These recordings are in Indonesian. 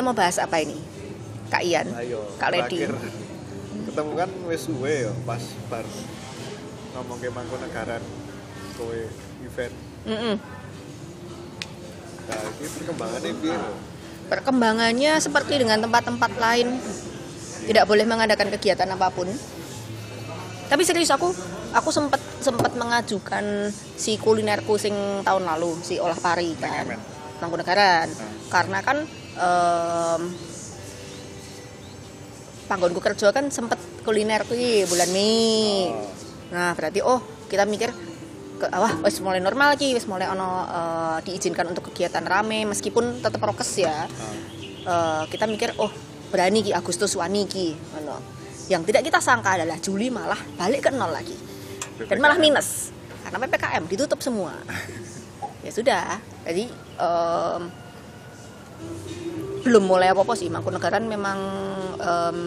kita mau bahas apa ini? Kak Ian, ayo Kak Ledi. terakhir ketemu kan wis suwe ya pas bar ngomong ke Mangkunegaran kowe event Mm-mm. nah ini perkembangannya lho? Perkembangannya seperti dengan tempat-tempat lain tidak boleh mengadakan kegiatan apa pun. Tapi serius aku aku sempat sempat mengajukan si kulinerku sing tahun lalu si olah pari kan. Mangkunegaran. Hmm. Karena kan em panggonku kerja kan sempat kuliner kuwi bulan Mei. Oh, Nah, berarti oh, kita mikir ke wah wis mulai normal lagi, wis mulai ono eh, diizinkan untuk kegiatan rame meskipun tetap prokes ya. ah. Eh, kita mikir oh, berani ki Agustus wani ki ngono. Yang tidak kita sangka adalah Juli malah balik ke nol lagi. Dan malah minus karena PPKM ditutup semua. ya sudah. Jadi em, belum mulai apa-apa sih Mangkunegaran memang em,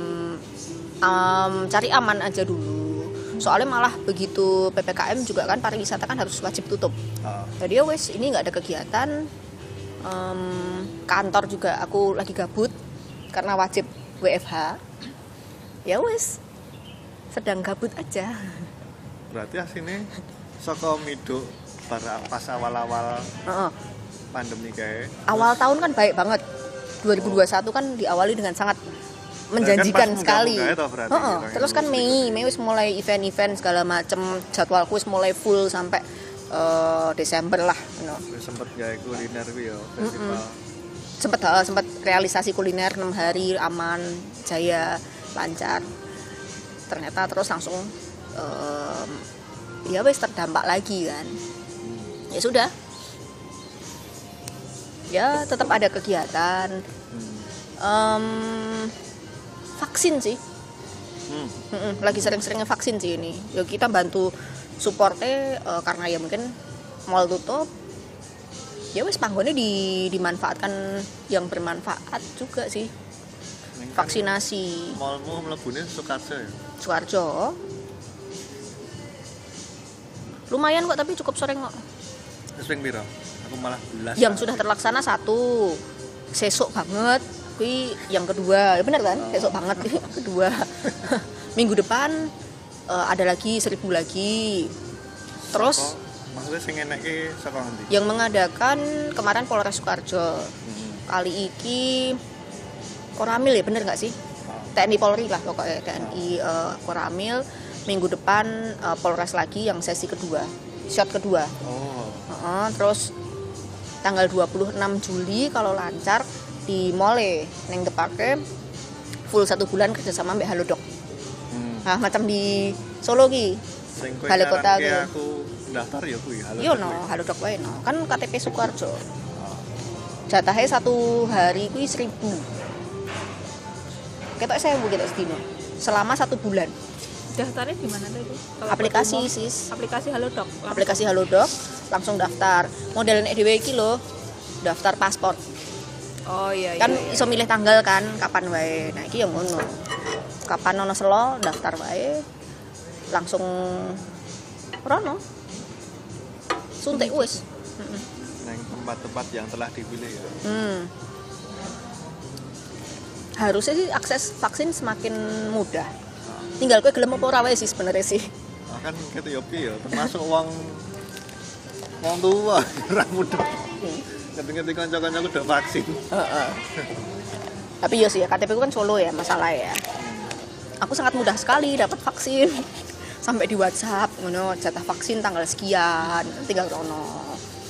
em, cari aman aja dulu. Soalnya malah begitu ppkm juga kan pariwisata kan harus wajib tutup. Ah. jadi ya wes ini nggak ada kegiatan. Em, kantor juga aku lagi gabut karena wajib WFH ya wes sedang gabut aja. Berarti asine saka miduk bar pas awal-awal Heeh. Pandemi kayak awal tahun kan baik banget 2021 kan diawali dengan sangat menjanjikan pas sekali. munggah-munggah itu berarti Heeh, gitu, Terus kan Mei, Mei wis mulai event-event segala macem jadwalku wis mulai full sampai eh, Desember lah. No. sempet gawe kuliner ya festival Sempet eh, sempet realisasi kuliner 6 hari aman, jaya, lancar. Ternyata terus langsung em, ya wis terdampak lagi kan. Ya sudah ya tetap ada kegiatan. Um, vaksin sih. Hmm. Lagi sering-seringnya vaksin sih ini. Ya kita bantu supportnya uh, karena ya mungkin mall tutup. Ya wes panggungnya di dimanfaatkan yang bermanfaat juga sih. Kan Vaksinasi. malmu melebuni Soekarjo ya? Soekarjo. Lumayan kok tapi cukup sering kok. Sering Mira 1,18 yang sudah terlaksana satu. Sesok banget. Kui yang kedua. Ya benar kan? Oh. sesok banget. Kedua. Minggu depan uh, ada lagi seribu lagi. Terus Soko, maksudnya sing enak yang mengadakan kemarin Polres Sukarjo hmm. kali iki Koramil ya benar nggak sih? Ah. TNI Polri lah pokoknya TNI uh, ah. Koramil eh, minggu depan uh, Polres lagi yang sesi kedua shot kedua. Oh. uh -uh, terus tanggal 26 Juli kalau lancar di Mole neng tepake full satu bulan kerjasama Mbak Halodoc Hmm. nah macam di Solo ki Balai kota gitu. aku daftar ya kuwi halo. yo no Halodoc wae no kan KTP Sukoharjo Ah. jatahnya satu hari kuwi seribu ketok saya ketok sedino selama satu bulan daftarnya di mana itu Kalau aplikasi umum, sis. Aplikasi Halodoc? Aplikasi Halodoc langsung daftar. Modelnya EDW iki lo daftar paspor. Oh iya kan iya, iya. iso milih tanggal kan kapan wae. Nah iki yang ngono. Kapan ono selo daftar wae. Langsung rono. Suntik wis. Mm-mm. Neng tempat-tempat yang telah dipilih ya. hmm. harusnya sih akses vaksin semakin mudah tinggal gue gelem apa ora wae sih sebenarnya sih kan gitu ya piye ya termasuk uang uang tua ora mudah. Ngerti-ngerti kanca-kancaku udah vaksin. Heeh. tapi ya sih ya KTP ku kan Solo ya masalah ya aku sangat mudah sekali dapat vaksin sampai di WhatsApp ngono jatah vaksin tanggal sekian tinggal rono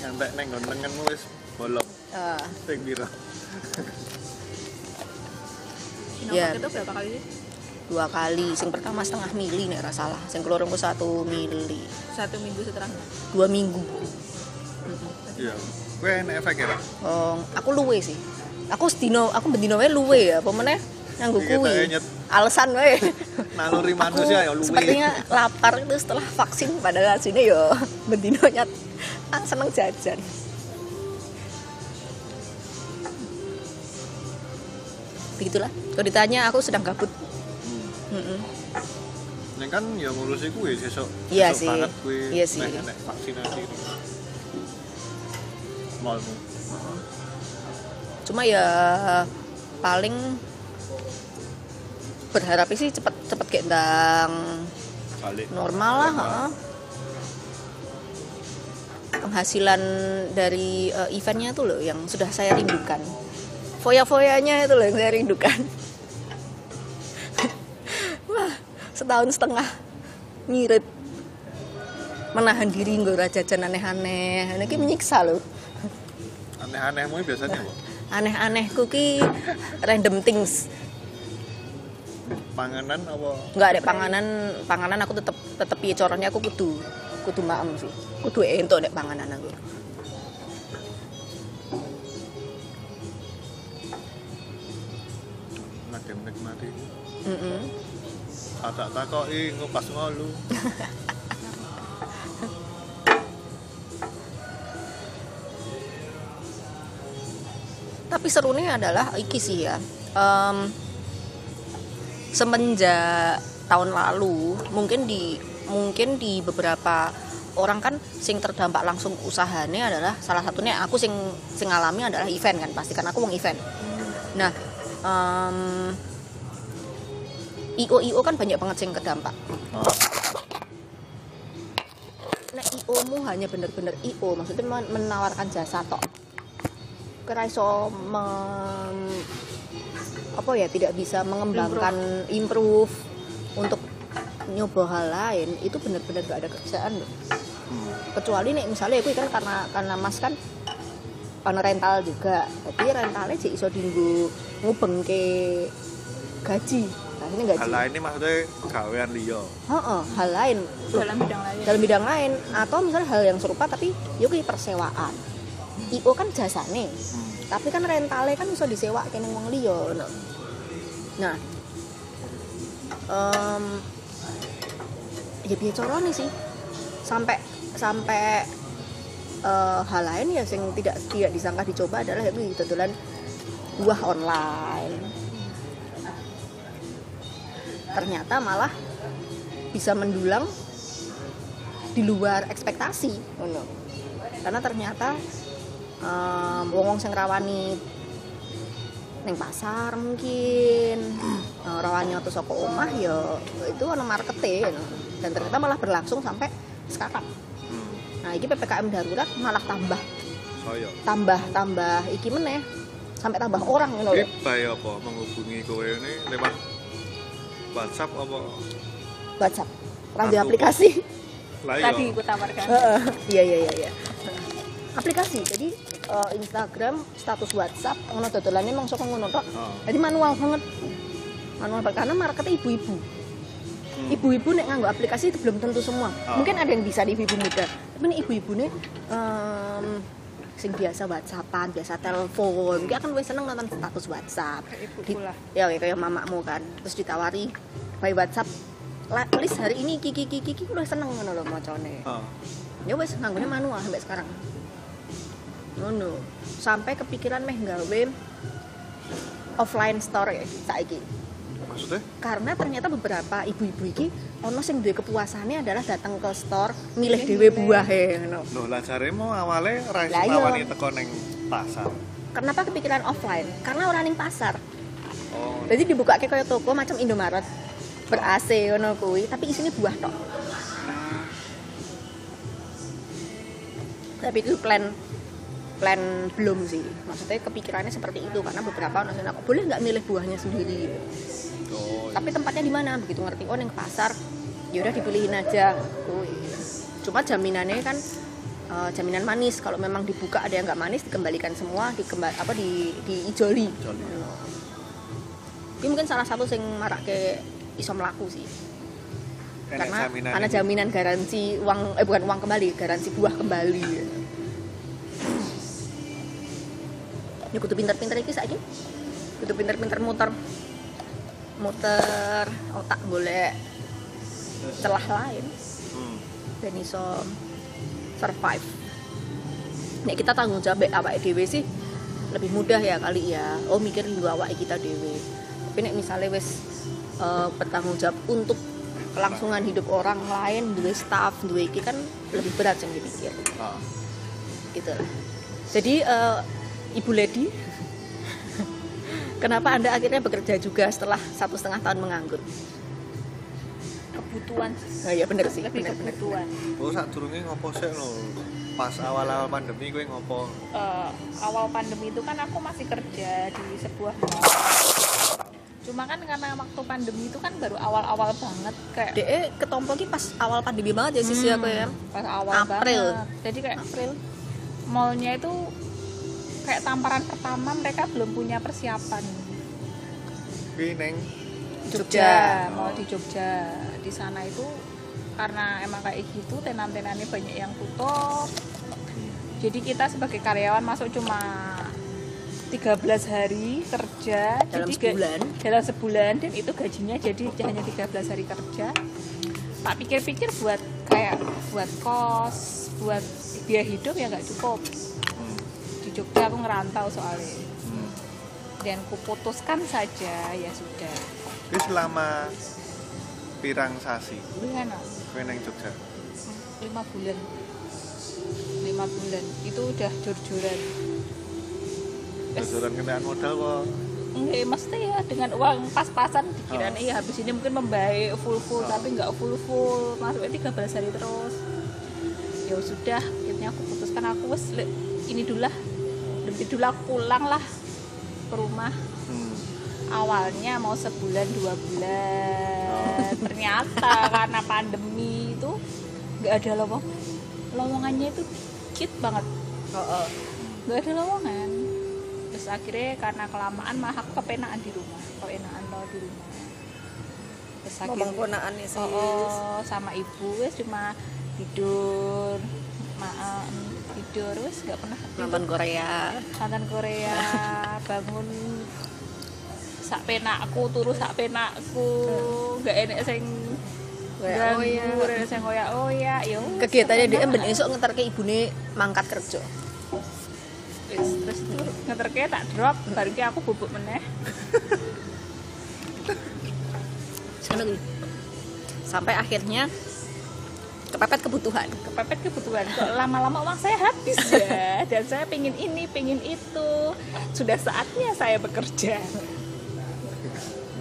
Nyampe neng gontenganmu wis bolong. Eh, Ping pira? Iya. itu berapa kali sih dua kali. Sing pertama setengah mili nih salah. Sing keluar ku satu mili. Satu minggu setelahnya dua minggu. Iya. Kowe enek efek ya? Oh, aku luwe sih. Aku sedino aku bendino wae luwe ya. Apa meneh? Nganggo Iki kuwi. alasan wae. Naluri manusia ya luwe. sepertinya lapar itu setelah vaksin. Padahal sini yo bendino nyat. Ah, seneng jajan. Begitulah. Kalau ditanya aku sedang gabut Hmm. Mm-mm. Yang kan ya ngurusi kuwi sesuk. Iya sih. banget kuwi Iya sih. nek nek vaksinasi. Malmu. cuma ya paling berharap sih cepet cepet kayak ndang Balik. normal lah heeh. penghasilan dari eh, eventnya tuh loh yang sudah saya rindukan foya-foyanya itu loh yang saya rindukan wah setahun setengah ngirit menahan diri nggak ora jajan aneh-aneh ini ki menyiksa loh Aneh-anehmu biasanya apa? aneh-aneh kuki random things Panganan apa? nggak ada panganan panganan aku tetep tetep piye corongnya aku kudu kudu maem sih kudu entuk nek panganan aku nikmati. Mm-mm. Tak takoki ngupas ngolu. tapi serunya adalah iki sih ya em, semenjak tahun lalu mungkin di mungkin di beberapa orang kan sing terdampak langsung usahanya adalah salah satunya aku sing sing ngalami adalah event kan pasti kan aku mau event nah em, io io kan banyak banget sing terdampak Oh, nek IO mu hanya bener-bener IO maksudnya men- menawarkan jasa tok. Kira iso mem- apa ya tidak bisa mengembangkan improve, untuk nyoba hal lain itu bener-bener gak ada kerjaan loh. Hmm. kecuali nek misalnya aku kan karena karena mas kan ono rental juga jadi rentalnya sih iso dinggo ngubeng ke gaji gaji Hal lain ini maksudnya gawean liya. Heeh, hal lain. Dalam bidang lain. dalam bidang lain atau misalnya hal yang serupa tapi yuk persewaan. IO kan jasane Hmm. tapi kan rentalnya kan bisa disewa kene wong liya no. nah. Em ya piye carane sih? Sampai sampai eh, hal lain ya yang tidak tidak disangka dicoba adalah ya kuwi dodolan buah online ternyata malah bisa mendulang di luar ekspektasi. Ngono. karena ternyata em, wong-wong sing rawani neng pasar mungkin eh, rawani atau saka omah ya itu ono markete ngono. dan ternyata malah berlangsung sampai sekarang. Hmm. nah ini ppkm darurat malah tambah. Tambah tambah iki meneh sampai tambah orang ngono apa menghubungi kowe ini? Lewat WhatsApp apa? WhatsApp radio aplikasi Lah iya. tadi aku tawarkan Heeh. Iya iya iya iya. Aplikasi. Jadi eh, Instagram, status WhatsApp, ngono dodolannya emang saka ngono tok. Oh. Jadi manual banget. Manual banget karena marketnya ibu-ibu. Hmm. Ibu-ibu nek nganggo aplikasi itu belum tentu semua. Ah. Mungkin ada yang bisa di ibu-ibu muda. Tapi nek ibu-ibu nih em, sing biasa WhatsAppan, biasa telepon, dia kan wis seneng nonton status WhatsApp. Di- ya kayak mamamu kan. Terus ditawari by WhatsApp "La- list hari ini kiki kiki kiki udah seneng ngono lho macane Oh. ya wes nganggone manual sampai sekarang ngono sampai kepikiran meh gawe offline store ya saiki Maksudnya? karena ternyata beberapa ibu-ibu iki ono sing duwe kepuasannya adalah datang ke store milih dhewe buah ya ngono Loh, lah jaremu awalnya ra iso Lah iya. teko ning pasar. kenapa kepikiran offline karena orang ning pasar Oh. jadi dibuka kayak toko macam Indomaret ber AC ngono kuwi tapi isinya buah tok tapi itu plan plan belum sih maksudnya kepikirannya seperti itu karena beberapa orang aku boleh nggak milih buahnya sendiri Oh. tapi tempatnya di mana? Begitu ngerti oh yang pasar. Ya udah dipilihin aja. Cuma jaminannya kan eh, jaminan manis. Kalau memang dibuka ada yang nggak manis dikembalikan semua dikembal apa di diijoli. Joli. ini mungkin salah satu yang marak ke iso melaku sih. Karena jaminan karena ini. jaminan garansi uang eh bukan uang kembali garansi buah kembali. Ini kudu pinter-pinter iki saiki. Kudu pinter-pinter muter muter otak boleh celah lain Hmm. dan iso survive nek kita tanggung jawab awak dhewe sih lebih mudah ya kali ya oh mikir dulu awak kita dhewe tapi nek misalnya wis eh, bertanggung jawab untuk kelangsungan hidup orang lain dua staff dua iki kan lebih berat yang dipikir Ah. gitu lah. Jadi eh, Ibu Lady, kenapa anda akhirnya bekerja juga setelah satu setengah tahun menganggur? kebutuhan Nah, ya bener sih, lebih bener, bener. kebutuhan Oh, sak durunge ngopo sih lo? Pas awal-awal pandemi kowe ngopo? Eh, awal pandemi itu kan aku masih kerja di sebuah mall cuma kan karena waktu pandemi itu kan baru awal-awal banget kayak DE ketompo ki pas awal pandemi banget ya sisi Hmm, aku ya. pas awal April. banget jadi kayak April mallnya itu kayak tamparan pertama mereka belum punya persiapan. Kuwi neng. Jogja. mall di Jogja. Di sana itu karena emang kayak gitu tenan-tenannya banyak yang tutup. Jadi kita sebagai karyawan masuk cuma 13 hari kerja Dalam jadi sebulan. dalam sebulan dan itu gajinya jadi hanya 13 hari kerja. Tak pikir-pikir buat kayak buat kos buat biaya hidup ya nggak cukup Jogja aku ngerantau soalnya. Hmm. dan kuputuskan saja ya sudah. Kuwi selama pirang sasi? Gimana kowe neng Jogja. lima bulan. Lima bulan. Itu udah jor-joran. Jajaran kendaraan modal kok. enggak mesti ya dengan uang pas-pasan dikiranya iya habis ini mungkin membaik full-full Oh. tapi nggak full-full. Masuknya 13 hari terus. Ya sudah akhirnya aku putuskan aku wes ini dulu lah lebih dulu aku pulang lah ke rumah. Hmm. awalnya mau sebulan dua bulan. Ternyata karena pandemi itu nggak ada lowongan lowongannya itu dikit banget. Oh, oh. nggak ada lowongan. Terus akhirnya karena kelamaan malah aku kepenaan di rumah kepenaan lo di rumah. Terus akhirnya sih. oh, oh, sama ibu wes cuma tidur ma tidur wes nggak pernah Nonton Korea. nonton Korea bangun sak penakku turu sak penakku nggak enak sing Koyak ganggu oyak. nggak enak sing koyak oh ya yo Kegiatannya dia ben esok ngeterke ibune mangkat kerja. Wis, terus itu ngeterke tak drop baru ki aku bubuk meneh. Sampai akhirnya kepepet kebutuhan. kepepet kebutuhan kok lama-lama uang saya habis ya dan saya pingin ini pingin itu sudah saatnya saya bekerja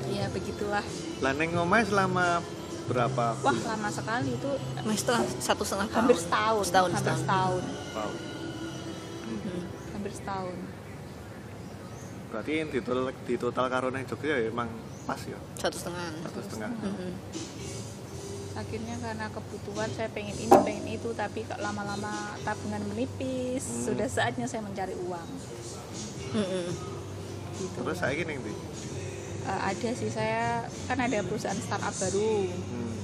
ya begitulah Lah neng omahe selama berapa wah bulan? lama sekali itu Mas setelah satu setengah tahun. hampir setahun Setahun, hampir setahun. setahun Wow. Hmm. hampir setahun Berarti di total, di total Jogja ya emang pas ya Satu setengah. satu setengah. Mm-mm. Akhirnya karena kebutuhan saya pengen ini pengen itu tapi kok lama-lama tabungan menipis Hmm. sudah saatnya saya mencari uang Mm-mm. gitu Terus saya gini nih. Eh, ada sih saya kan ada perusahaan startup baru Hmm.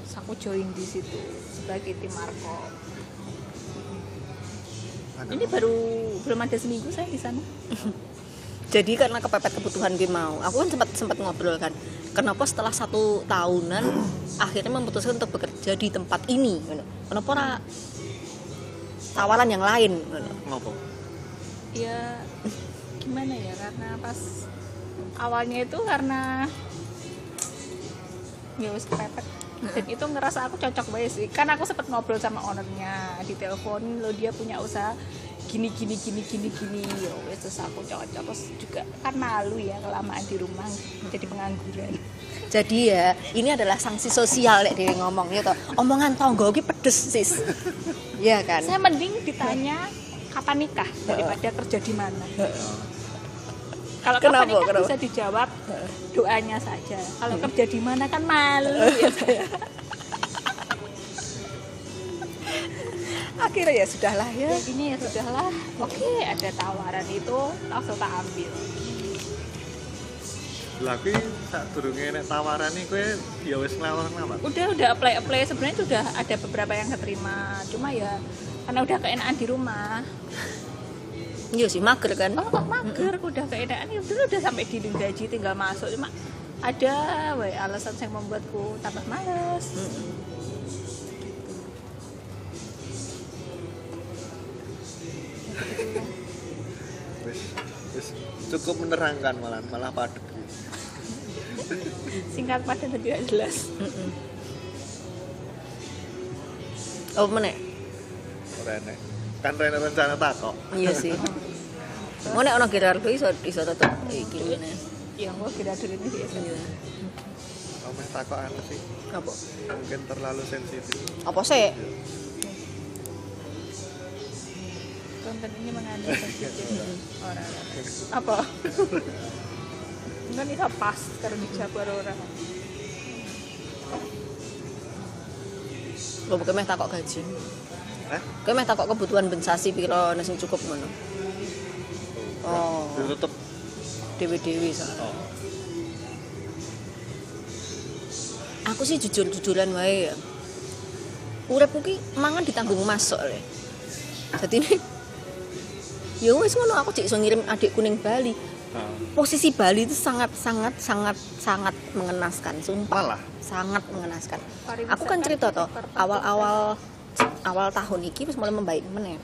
Terus aku join di situ sebagai tim markop Ada ini baru belum ada seminggu saya di sana Jadi karena kepepet kebutuhan gue mau, aku kan sempat sempat ngobrol kan, kenapa setelah satu tahunan akhirnya memutuskan untuk bekerja di tempat ini, ngono. kenapa ora tawaran yang lain, ngono. ngopo? ya gimana ya karena pas awalnya itu karena ya wis kepepet dan itu ngerasa aku cocok banget sih kan aku sempat ngobrol sama ownernya di telepon lo dia punya usaha gini gini gini gini gini ya wis terus aku cocok terus juga kan malu ya kelamaan di rumah jadi pengangguran Jadi ya ini adalah sanksi sosial lek dhewe ngomong ya toh. Omongan tonggo ki pedes sis. Iya kan? saya mending ditanya kapan nikah daripada kerja di mana kalau Kenapa? kapan nikah Kenapa? bisa dijawab doanya saja kalau kerja di mana kan malu ya saya Akhirnya ya sudahlah ya. ya gini ya sudahlah. Oke ada tawaran itu langsung tak ambil. Lah kuwi sak durunge nek tawaran iki kowe ya wis ngelawar-ngelawar. udah udah apply apply sebenarnya sudah ada beberapa yang keterima. Cuma ya karena udah keenaan di rumah. Iya sih mager kan. oh kok mager? Udah keenaan. Ya dulu udah sampai di gaji tinggal masuk. Cuma ada we alasan yang membuatku tambah males wis wis cukup menerangkan malah malah padat. Singkat padat dan tidak jelas. Oh mana? Rene kan Rene rencana takok. Iya sih. Mau nek ono Gerardo iso iso tetep iki ngene. Iya mau Gerardo ini biasa. Iya. Kamu takut apa anu sih. Apa? Mungkin terlalu sensitif. Apa sih? Iya. Konten ini mengandung sensitif orang apa enggak nih pas karena dijawab orang Lo bukan meh takok gaji. Hah? Kowe meh takok kebutuhan bensasi piro nek sing cukup ngono. Oh, ditutup dewe-dewe sa. oh Aku sih jujur-jujuran wae ya. Uripku ki mangan ditanggung masuk le. Jadi ini ya wis ngono aku cek iso ngirim adikku ning Bali. Ah. Posisi Bali itu sangat sangat sangat sangat mengenaskan, sumpah. malah sangat mengenaskan. Pariwisata Aku kan cerita toh awal-awal awal tahun ini wis mulai membaik meneh.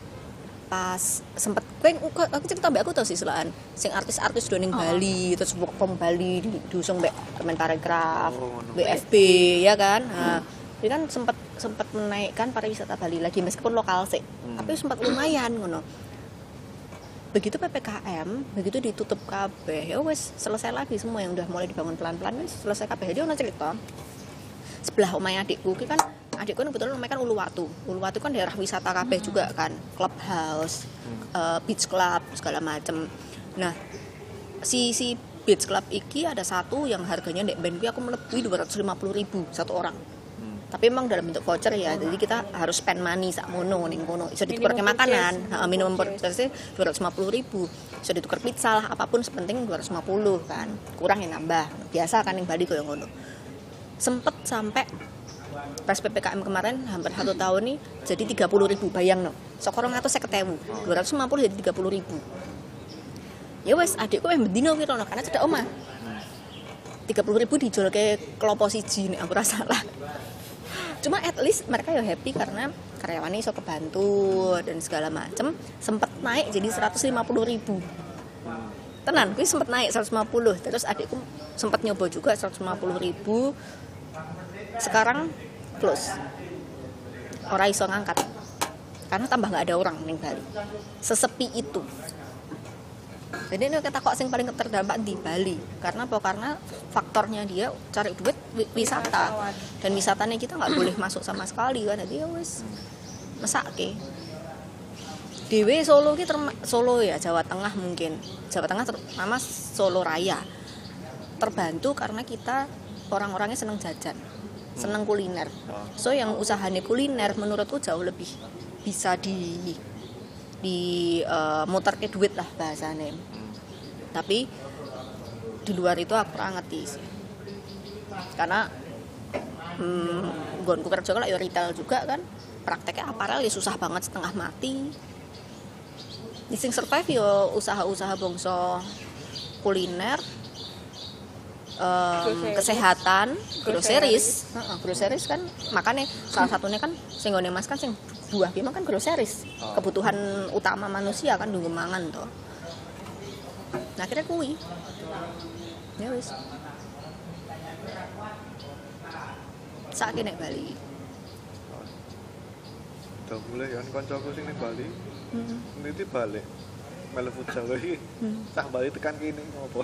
Pas sempet kowe- aku cerita mbak aku tau sih selaan sing artis-artis do ning Bali terus work from Bali di diusung mbak Kemenparekraf, Oh, ngono. BFB ya kan. Nah, jadi kan sempat sempat menaikkan pariwisata Bali lagi meskipun lokal sih. Tapi sempat lumayan ngono. Begitu PPKM, begitu ditutup kabeh, ya wes selesai lagi semua yang udah mulai dibangun pelan-pelan wes selesai kabeh. Jadi ono cerita sebelah omahnya adikku kan adikku kan kebetulan omahnya kan Uluwatu. Uluwatu kan daerah wisata kabeh juga kan clubhouse eh, beach club segala macem. Nah si si beach club iki ada satu yang harganya dek band aku melebihi 250.000 ribu satu orang tapi emang dalam bentuk voucher ya jadi kita harus spend money sak mono ning kono iso ditukar ke makanan purchase. Heeh, minimum purchase. 250 ribu. Iso ditukar pizza lah apa pun sepenting 250 kan. Kurang ya nambah. Biasa kan yang Bali kayak ngono. Sempet sampai pas PPKM kemarin hampir satu tahun nih jadi 30 ribu. Bayang no sekorong atau saya ketemu 250 jadi 30 ribu. Ya wes adikku yang bendino gitu no karena cedak omah 30 ribu dijual ke kelompok siji nih aku rasa lah cuma at least mereka ya happy karena karyawannya iso kebantu dan segala macem. Sempet naik jadi 150 ribu. Tenan gue sempet naik 150 terus adikku sempet nyoba juga 150 ribu. Sekarang close orang iso ngangkat. Karena tambah nggak ada orang ning Bali. Sesepi itu jadi ini kita kok sing paling terdampak di Bali. Karena apa? Karena faktornya dia cari duit wi- wisata. Dan wisatanya kita nggak boleh masuk sama sekali. Kan? Jadi ya wes mesake. Dewe Solo ki Solo ya Jawa Tengah mungkin. Jawa Tengah terutama Solo Raya. Terbantu karena kita orang-orangnya seneng jajan seneng kuliner. So yang usahanya kuliner menurutku jauh lebih bisa di di eh, muter ke duit lah bahasanya tapi di luar itu aku kurang ngerti sih karena hmm, gonku kerja kalau ya retail juga kan prakteknya aparel ya susah banget setengah mati di sing survive yo usaha-usaha bongso kuliner Groceries. kesehatan Groceries. groceries kan makanya salah satunya kan sing mas kan sing buah ki kan groceries Oh. kebutuhan utama manusia kan nunggu mangan toh nah akhirnya kui. Ya wis. Saat nek Bali. Udah mulai kan koncoku sing ning Bali. Hmm. ini balik melu futsal lagi cah Bali tekan kini ngopo?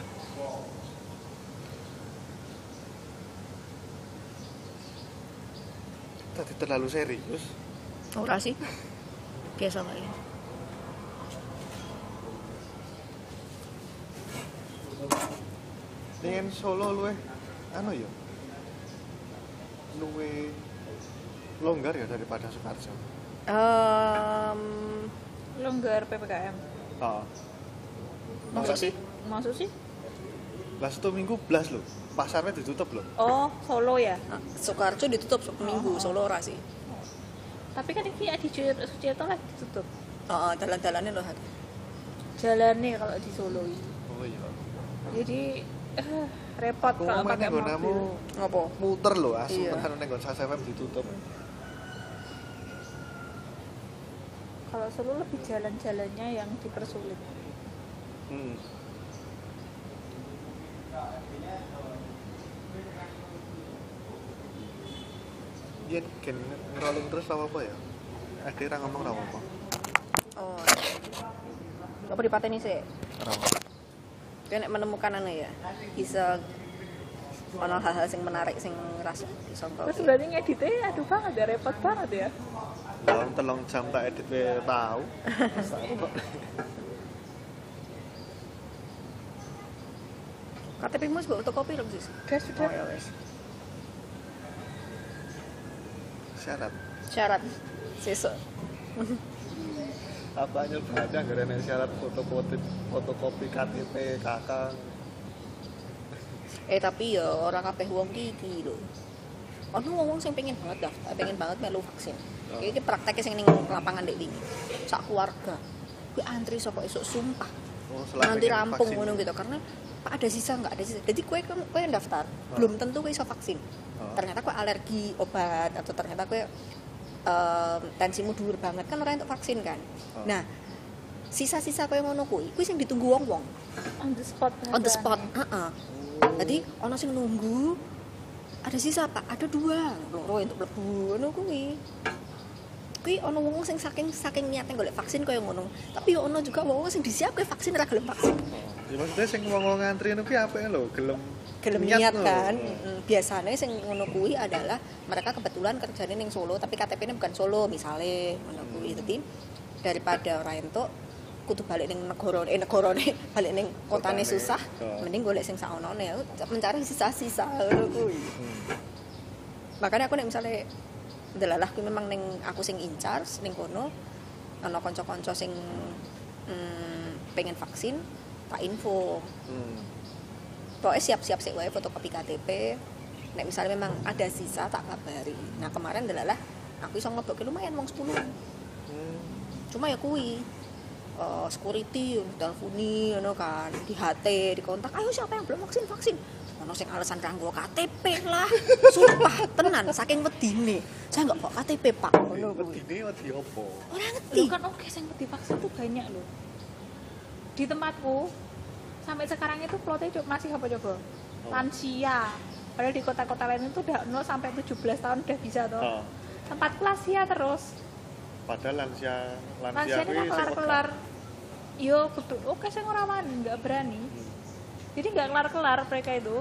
Tadi terlalu serius. Ora sih. Biasa kali Dengan Solo luwe anu ya luwe longgar ya daripada Sukarjo Em, longgar ppkm oh. Masa sih? maksud sih. Lah satu minggu belas loh pasarnya ditutup loh oh Solo ya? Soekarjo ditutup satu minggu Solo ora sih. Tapi kan ini di Sucipto lagi ditutup. Oh, dalan-dalannya loh jalannya kalau di Solo itu oh iya jadi eh, repot aku kalau ngomongin pakai mobil ngopo muter loh asu Iya. tekan neng nggon FM ditutup kalau Solo lebih jalan-jalannya yang dipersulit hmm. Yen gen ngerolling terus apa apa ya? Ade ra ngomong ra apa. oh apa dipateni sih apa. Kene menemukan ane ya bisa ono hal-hal sing menarik sing rasa disangka terus berarti ngeditnya aduh banget ya repot banget ya. Dalam telung jam tak edit we tahu. KTP mu sebab fotokopi lho sis udah sudah. Oh ya wes. Syarat. syarat. Sesuk Apa nyoba aja nggak ada syarat fotokopi fotokopi KTP kakak. eh tapi ya orang kabeh wong ki iki lho. Ono wong sing pengen banget daftar pengen banget melu vaksin. Oh. iki prakteknya sing ning lapangan dek wingi sak keluarga. Kuwi antri sapa esuk sumpah. Oh, nanti rampung ngono gitu karena Pak ada sisa nggak ada sisa. Jadi kue kan kue yang daftar. Belum tentu kue iso vaksin. Oh. ternyata kue alergi obat atau ternyata kue em, tensimu dhuwur banget kan orang untuk vaksin kan? Oh. nah sisa-sisa kue ngono kuwi kuwi sing ditunggu wong-wong. On the spot on the spot heeh. Jadi ono sing nunggu ada sisa pak. Ada dua. Loro untuk mlebu ngono kuwi. Kuwi ono wong sing saking saking niatnya golek vaksin kaya ngono. Tapi yo ono juga wong sing disiapke vaksin ora gelem vaksin. Ya maksudnya sing wong ngantri itu ki apa lho, gelem gelem niat kan. Mm, biasanya sing ngono kuwi adalah mereka kebetulan kerjanya ning Solo tapi KTP-nya bukan Solo misalnya ngono kuwi dadi daripada ora entuk kudu balik ning negara eh negarane balik ning kotane susah Oh. mending golek sing saonone mencari sisa-sisa ngono kuwi Hmm. makanya aku nek misalnya delalah kuwi memang ning aku sing in charge ning kono ana kanca-kanca sing mm, pengen vaksin tak info Hmm. Pokoknya siap-siap sih wae fotokopi KTP nek misalnya memang ada sisa tak kabari. Nah kemarin adalah aku iso ngebokke lumayan wong 10 Hmm. cuma ya kuwi eh, security telponi ngono kan di HT di kontak. Ayo siapa yang belum vaksin vaksin. Ono sing alasan kanggo KTP lah. Sumpah tenan saking wedine. Saya nggak bawa KTP pak. Ngono kuwi. Ini wedi opo? ora ngerti. Kan oke yang divaksin tuh banyak loh di tempatku sampai sekarang itu plotnya masih apa coba lansia. Padahal di kota-kota lain itu udah 0 sampai 17 tahun udah bisa tuh Oh. tempat lansia terus. Padahal lansia lansia lansia ini sing kelar-kelar. yo betul oke saya wani nggak berani. Jadi nggak kelar-kelar mereka itu.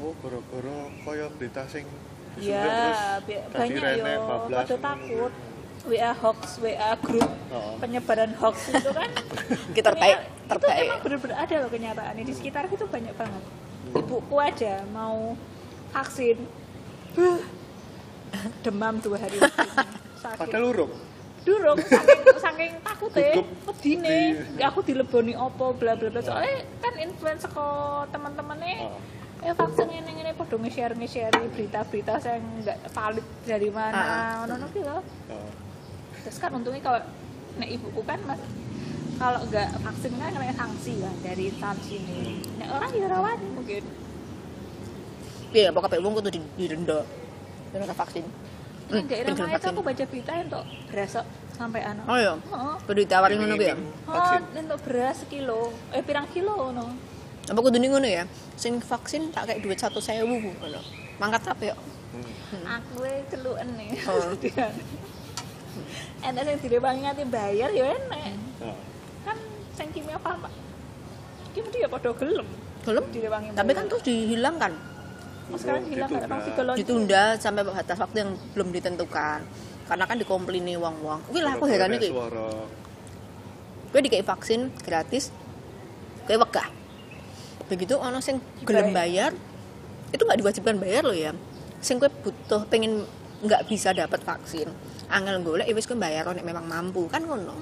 Oh, gara-gara kaya berita sing disuntik ya terus banyak yo bablas pada takut WA hoax WA grup Oh. penyebaran hoax itu kan? Kita terbaik terbaik itu emang bener-bener ada loh kenyataannya. Di sekitar itu banyak banget. Ibuku aja mau vaksin. Buh, demam dua hari sakit. Padahal urung. durung saking saking takut ya wedine. Di- aku dileboni opo bla bla bla. Soalnya kan influence ke teman-temannya Oh. eh vaksin ini ini podo nge-share nge-share berita-berita yang nggak valid dari mana ono ki loh Oh. Terus kan untungnya kalau nek ibuku kan mas kalau nggak vaksin kan kena sanksi kan dari instansi ini. Nek orang ya rawan mungkin. Iya pokoknya wong kudu di- didenda dan ora vaksin. Hmm, daerah mana itu aku baca berita untuk beras sampai anak oh iya? Oh, kudu ditawarin ngono ya? Oh untuk beras sekilo. Eh pirang kilo no apa kudu ngono ya? Sing vaksin tak kayak duit satu sewu ngono. Mangkat apa ya? Hmm. aku e celuken nih. Oh. enak yang direwangi nanti bayar ya enak. Oh. kan sing kimia farma iki mesti ya padha gelem. Belum direwangi tapi kan terus dihilangkan. Oh, sekarang hilang nggak ditunda. sampai batas waktu yang belum ditentukan. Karena kan dikomplaini wong-wong wih lah aku heran iki. Suara. Gue dikasih vaksin gratis gue wegah. Begitu ono sing gelem bayar itu nggak diwajibkan bayar loh ya. Sing gue butuh pengen nggak bisa dapat vaksin angel golek ya wis gue bayar nek memang mampu kan ngono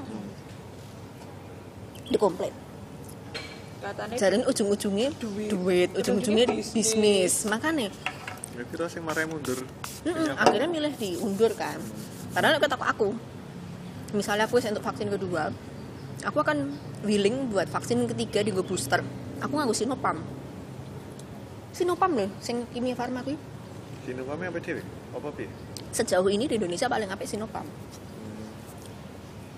dikomplain katanya jadi ujung-ujungnya Duit. duit, ujung-ujungnya Ujung-ujungnya bisnis. makanya ya kira sing marai mundur. Mm-mm, Iya, akhirnya milih diundur kan padahal kata aku misalnya aku untuk vaksin kedua aku akan willing buat vaksin ketiga di booster aku nganggo Sinopam Sinopam loh sing kimia farma kuwi Sinopame apa dhewe? Apa piye? Sejauh ini di Indonesia paling apik Sinopam Hmm.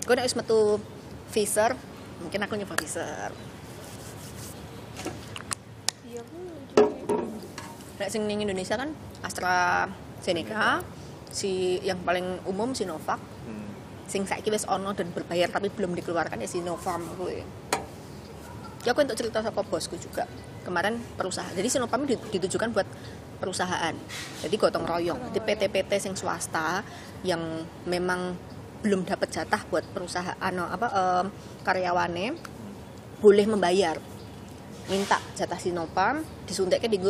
gue nek wis metu Pfizer mungkin aku nyoba Pfizer iya nek sing ning Indonesia kan AstraZeneca si yang paling umum Sinovac Hmm. sing saiki wis ono dan berbayar tapi belum dikeluarkan ya Sinopharm kuwi. Ya aku untuk cerita sama bosku juga. Kemarin perusahaan. Jadi Sinopharm dit- ditujukan buat perusahaan. Jadi gotong royong. Jadi PT-PT sing swasta yang memang belum dapat jatah buat perusahaan ano, apa em, karyawane boleh membayar. Minta jatah Sinopharm disuntiknya di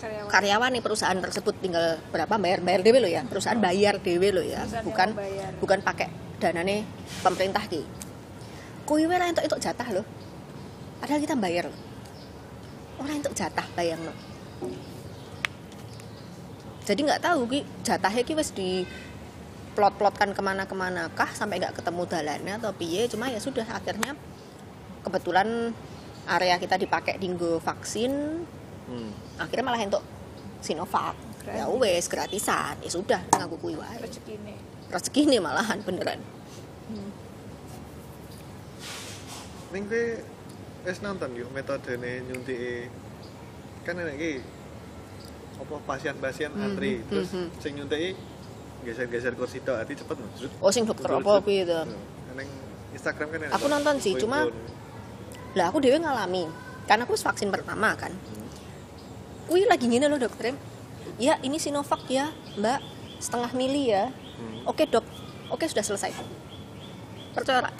Karyawan. karyawan nih perusahaan tersebut tinggal berapa bayar bayar dewe lo ya perusahaan bayar dewe lo ya Perusahaan bukan yang bukan pakai dana nih pemerintah ki kuwi wae untuk itu jatah lo padahal kita bayar loh. Orang untuk jatah bayang lo jadi nggak tahu ki. Jatahnya ki wes di plot-plotkan ke mana-kemana kah sampai nggak ketemu dalannya atau piye. Cuma ya sudah akhirnya kebetulan area kita dipakai dinggo vaksin. Hmm. akhirnya malah untuk Sinovac. Keren. ya wes gratisan. Ya sudah nganggo kuwi wae. Rezeki nih malahan beneran. Ning kowe wis nonton yuk metodene nyuntiki kan enek iki apa pasien-pasien Mhm, antri. terus mhm. sing nyuntiki geser-geser kursi tok ati cepet. Zut. oh sing dokter apa piye to? Nah, Neng Instagram kan enek Aku nonton sih, cuma- lah aku dewe ngalami. Karena aku vaksin pertama kan. Wih lagi gini loh dokter. Ya ini Sinovac ya mbak. Setengah mili ya. Hmm. oke dok. Oke sudah selesai. Percaya ora?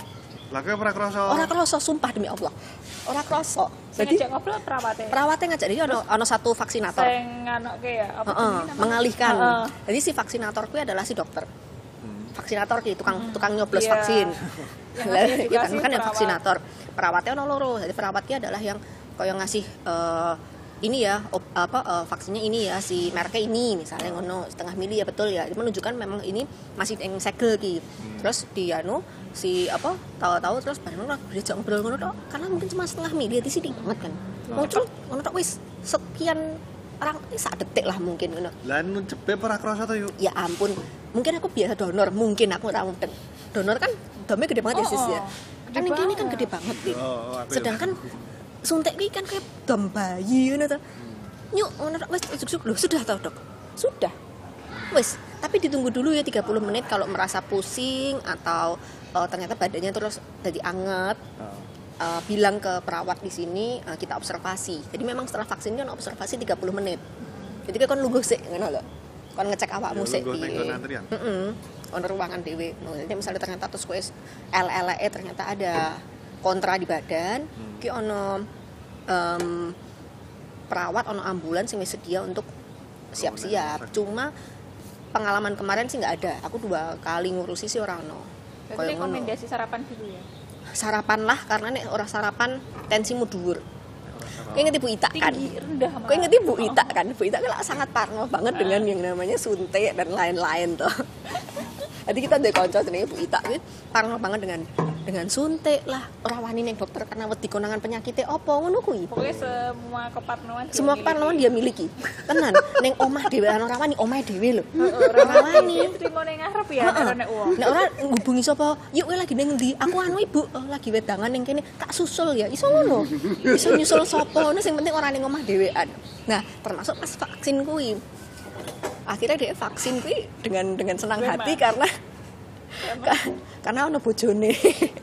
Lah kowe ora krasa? Ora sumpah demi Allah ora kroso jadi ngajak ngobrol perawatnya? perawatnya ngajak jadi ono ono satu vaksinator. sing ya apa namanya? mengalihkan. Jadi si vaksinator kuwi adalah si dokter. Hmm. vaksinator ki tukang tukang nyoblos Iya. vaksin. Lah iya kan kan yang vaksinator. Perawatnya ono loro. Jadi perawatnya adalah yang kaya ngasih eh, ini ya op- apa eh, vaksinnya ini ya si mereknya ini misalnya ngono setengah mili ya betul ya. Menunjukkan memang ini masih yang segel ki. Terus di anu si apa tahu-tahu terus bareng lah diajak ngobrol ngono tok. Karena mungkin cuma setengah mili di sini banget kan? Mau terus ngono tok wis sekian orang ini sak detik lah mungkin ngono. Lah nu jebet ora krasa to yuk. ya ampun mungkin aku biasa donor mungkin aku ora mudeng donor kan domnya gede banget ya sis ya? Oh, kan gede yang ini kan gede banget. Oh, aku ya. sedangkan suntik ini kan kayak dom bayi ngono to. Nyuk ngono tok, wis juk loh sudah tau dok? Sudah. Wis tapi ditunggu dulu ya 30 menit kalau merasa pusing atau eh, ternyata badannya terus jadi anget Oh. eh, bilang ke perawat di sini eh, kita observasi. Jadi memang setelah vaksin kan observasi 30 menit. Jadi kan lungguh sik ngono lho. Kon ngecek awakmu antrian? Heeh. Ono ruangan dhewe. No, jadi misalnya ternyata terus kowe LLE ternyata ada kontra di badan, Hmm. ki ono em, perawat ono ambulans wis sedia untuk siap-siap. sakit. Cuma pengalaman kemarin sih nggak ada. Aku dua kali ngurusi sih orang ono. Berarti ngono rekomendasi sarapan dulu ya sarapan lah karena nek orang sarapan tensimu dhuwur. Kau inget ibu Ita kan? Kau inget ibu Ita kan? Ibu Ita kan sangat parno banget dengan yang namanya suntik dan lain-lain tuh. Jadi kita dari konco jenenge ibu Ita ini parno banget dengan dengan suntik lah. Orang wani neng dokter karena wedi konangan penyakitnya opo ngono kuwi. pokoknya semua keparnoan dia Semua keparnoan dia miliki. Tenan, neng omah dhewe ana orang wani omah dhewe lho. Heeh, Ora wani. Trimo ning ngarep ya nek uang Nek ora ngubungi sapa, yuk kowe lagi ning ndi? Aku anu Ibu, oh, lagi wedangan ning kene, tak susul ya. Iso ngono. Iso nyusul sapa, ngono sing penting ora ning omah dhewean. Nah, termasuk pas vaksin kuwi. Akhirnya dia vaksin kuwi dengan dengan senang Memang. hati karena ka- karena ono bojone.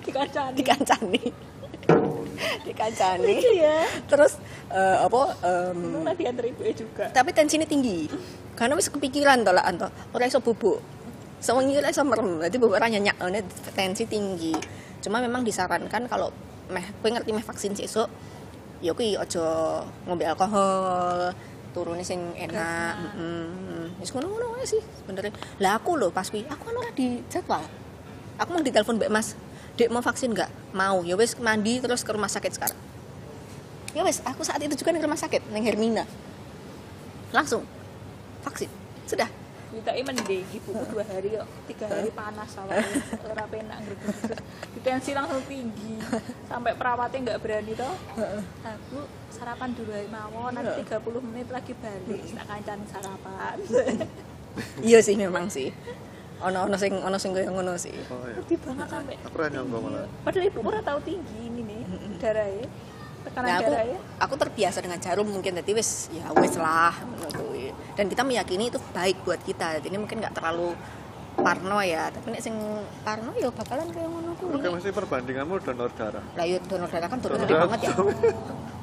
Dikacani dikancani. dikancani. iya Terus eh, apa diantar ibu juga. tapi tensinya tinggi. Karena wis kepikiran to lah anto. Ora iso bubuk. Sewengi ora iso merem. Jadi bubuk ora nyenyak ini tensi tinggi. Cuma memang disarankan kalau meh kowe ngerti meh vaksin sesuk ya kuwi aja ngombe alkohol turune sing enak heeh wis ngono-ngono sih sebenarnya lah aku lho pas kuwi aku kan ora di jadwal aku mau ditelepon Mbak Mas Dek mau vaksin nggak? Mau. Ya wes mandi terus ke rumah sakit sekarang. Ya wes, aku saat itu juga di rumah sakit, neng Hermina. Langsung vaksin. Sudah. Kita ini mending ibu dua hari kok tiga hari panas awalnya. Ora penak di tensi langsung tinggi. Sampai perawatnya nggak berani toh. Aku sarapan dulu aja mawon nanti 30 menit lagi balik. Tak kancan sarapan. Iya sih memang sih. Ono ono sing ono sing koyo ngono sih. Oh, iya. lebih banget sampai Aku ora nyangka malah. padahal ibu ora tahu tinggi ini nih darahnya tekanan Nah, aku darahnya aku terbiasa dengan jarum mungkin tadi wes ya wes lah ngono. Dan kita meyakini itu baik buat kita. Jadi ini mungkin nggak terlalu parno ya. Tapi nek sing parno ya bakalan kayak ngono kuwi. Oke, mesti perbandinganmu donor darah. lah yo donor darah kan donor Donor gede darah. banget ya.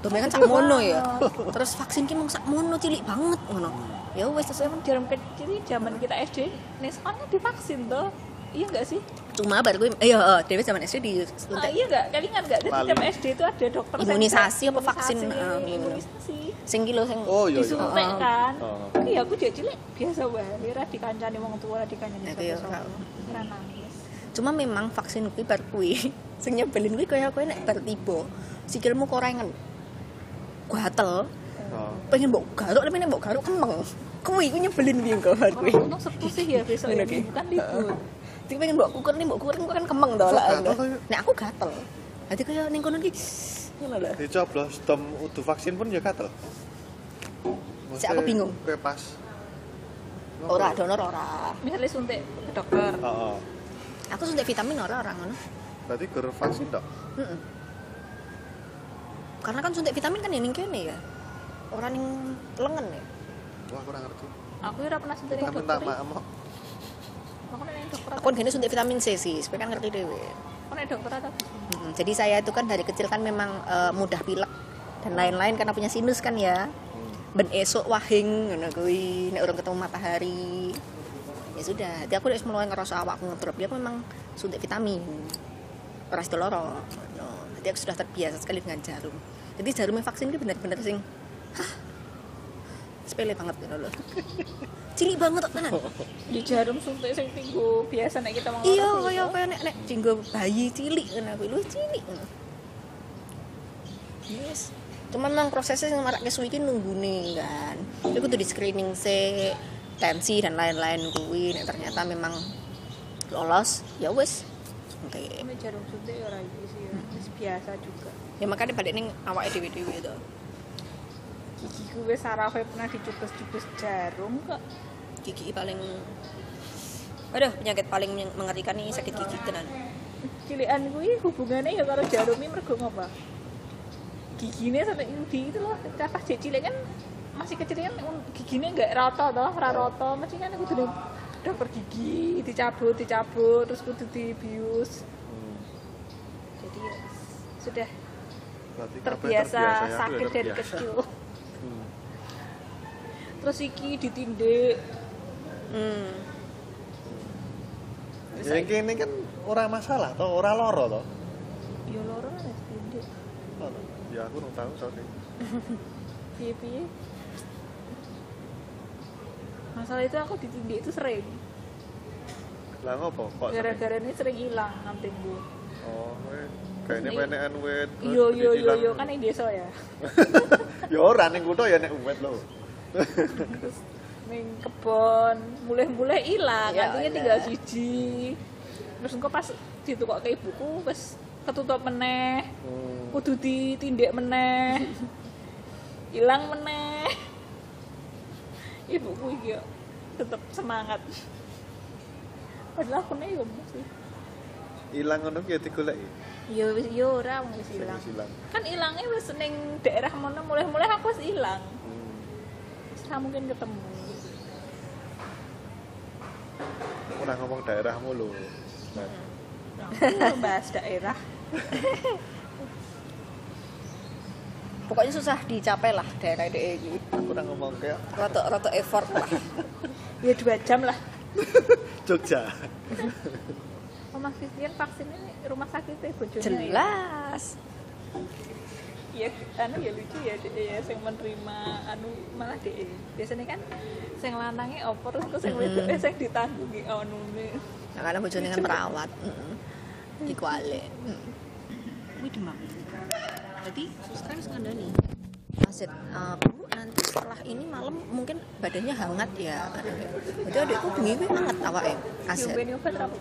donor kan sak mono ya. Terus vaksin ki mung sak mono cilik banget ngono. Ya wes sesuai Emang jarum kecil zaman kita SD nih sekolahnya divaksin tuh iya nggak sih cuma baru gue eh iya dewe zaman SD di ah, suntik iya nggak? Kalian ingat jadi Lali. tiap SD itu ada dokter Imunisasi apa vaksin? imunisasi, Ah, imunisasi. sing kilo sing Oh iya iya. disuntik Oh. kan? Oh. iya aku jadi cilik biasa wae ora dikancani wong tua ora dikancani Itu ya, sapa-sapa. Ora nangis. Cuma memang vaksin kuwi bar kuwi sing nyebelin kuwi kaya kowe nek bar tiba sikilmu korengan. Gatel. Oh. pengen mbok garuk tapi nek mbok garuk kemeng. Kuwi kuwi nyebelin piye kok bar kuwi. Oh, untung sepuh sih ya besok ya bukan libur Tapi pengen mbok kukur nih mbok kukur kok kan kemeng to Kok lah. Nek aku gatel. Dadi kaya ning kono ki ngono lho. Dicoblos dom udu vaksin pun ya gatel. Sik aku bingung. Kowe pas. Ora donor ora. misalnya suntik ke dokter Heeh. Aku suntik vitamin ora ora ngono. Berarti gur vaksin dok. Heeh. Karena kan suntik vitamin kan ya ning kene ya. Ora ning lengan ya. Wah, kurang ngerti. aku ora pernah suntik dokter minta maaf. Aku kan gini suntik vitamin C sih, supaya kan ngerti nek dokter ada Mm-mm. Jadi saya itu kan dari kecil kan memang eh, mudah pilek dan lain-lain karena punya sinus kan ya. Ben esok wahing ngono kuwi nek urung ketemu matahari. Ya sudah, jadi aku wis mulai ngerasa awakku ngedrop dia aku memang suntik vitamin. Ora sido loro. No. Jadi aku sudah terbiasa sekali dengan jarum. Jadi jarumnya vaksin ini benar-benar sing hah, sepele banget gitu loh. Cilik banget tenan. di jarum suntik sing tinggu biasa nek kita mau iya kaya kaya nek nek dinggo bayi cilik ngono kuwi. Lu cilik ngono. Yes. Cuman memang prosesnya yang marak kesuwi iki nunggune kan. Itu kudu di screening se tensi dan lain-lain kuwi. Nek ternyata memang lolos ya wis. Oke. Nek jarum suntik ya ora sih ya. Biasa juga. Ya makanya balik ning awake dhewe-dhewe itu gigiku wis sarafe pernah dicubes-cubes jarum kok gigi paling aduh penyakit paling yang mengerikan nih sakit gigi tenan cilikan kuwi hubungannya ya karo jarum ini mergo ngopo gigine sampai di itu loh pas dia cilik kan masih kecil kan giginya nggak rata toh ora rata mesti kan kudu dokter gigi dicabut dicabut terus kudu dibius Hmm. jadi ya sudah kabeh terbiasa ya, aku sakit dari terbiasa. kecil. Terus iki ditindik hmm. Ya yang kene kan ora masalah toh, ora loro toh. ya loro harus ditindik Loro. Ya aku nggak tahu soalnya. piye piye masalah itu aku ditindik itu sering Lah ngopo? Kok sering? gara-gara ini sering hilang nantiku Oh, weh. Kayaknya penekan wet. yo yo yo yo kan yang desa ya Ya ora ning kutho ya nek wet lho. ning kebon mulai-mulai hilang Ya nantinya Allah. tinggal siji terus engko pas ditukok ke ibuku wis ketutup meneh Hmm. kudu ditindik meneh hilang meneh ibuku iki tetep semangat padahal aku nih yo masih Ilang ngono ki ya digoleki. yo wis yo ora wis ilang. kan hilangnya wis ning daerah mana mulai-mulai aku wis hilang Ra mungkin ketemu. Ora ngomong daerahmu lho. Nah, Aku bahas daerah. Pokoknya susah dicapai lah daerah DE ini. Aku ora ngomong kayak roto roto effort lah. Ya dua jam lah. Jogja. oh Vivian vaksin ini rumah bojone ya? jelas Iya, anu ya lucu ya dek. Ya sing menerima anu malah dek. Biasanya kan sing lanangnya oper terus sing wedok Mm. sing ditanggungi anu nih nah, karena bojone kan perawat mm di kuali ini demam. Jadi suster kan skandani Aset, uh, bu nanti setelah ini malam mungkin badannya hangat ya. Jadi adikku bengi kuwi hangat awake aset. Nyobain obat apa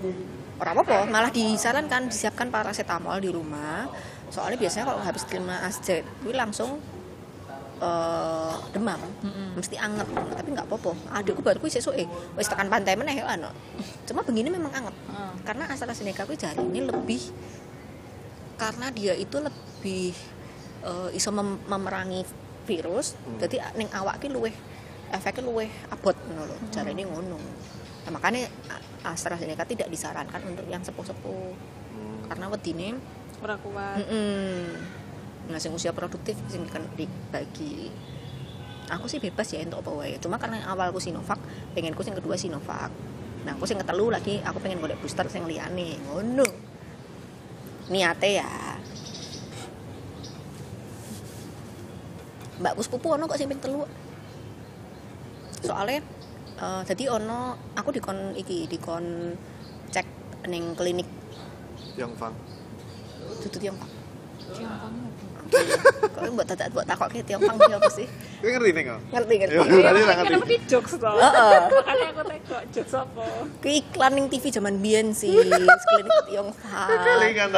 ora apa-apa malah disarankan disiapkan paracetamol di rumah soalnya biasanya kalau habis terima aset gue langsung eh, demam. Mesti anget. Tapi nggak apa-apa. Adikku baru kuwi sesuk eh. Wis tekan pantai meneh ya ano. Cuma begini memang anget. Hmm. karena AstraZeneca kuwi jarine lebih karena dia itu lebih eh, iso mem- memerangi virus. Jadi ning awak ki luwih efeknya luwih abot ngono lho jarine ngono. Nah, makanya A- AstraZeneca tidak disarankan untuk yang sepuh-sepuh. Hmm. karena wedine ora kuat mm nah sing usia produktif sing kan dibagi aku sih bebas ya untuk apa wae. Cuma karena awalku Sinovac pengenku sing kedua Sinovac. Nah aku sing ketelu lagi aku pengen golek booster sing liyane. Ngono. Niate ya. Mbakku sepupu ono kok sing ping telu? Soalnya eh, jadi ono aku dikon iki dikon cek ning klinik. Yang pak Tiongkok. Kok buat tak buat takok ke Tiongkok dia apa sih? Kowe ngerti nih kok ngerti ngerti. Ya, Iya, ngerti. kenapa di jokes? Heeh. Aku teko jokes apa? iklan ning TV zaman biyen sih. Klinik Tiongkok. Kelingan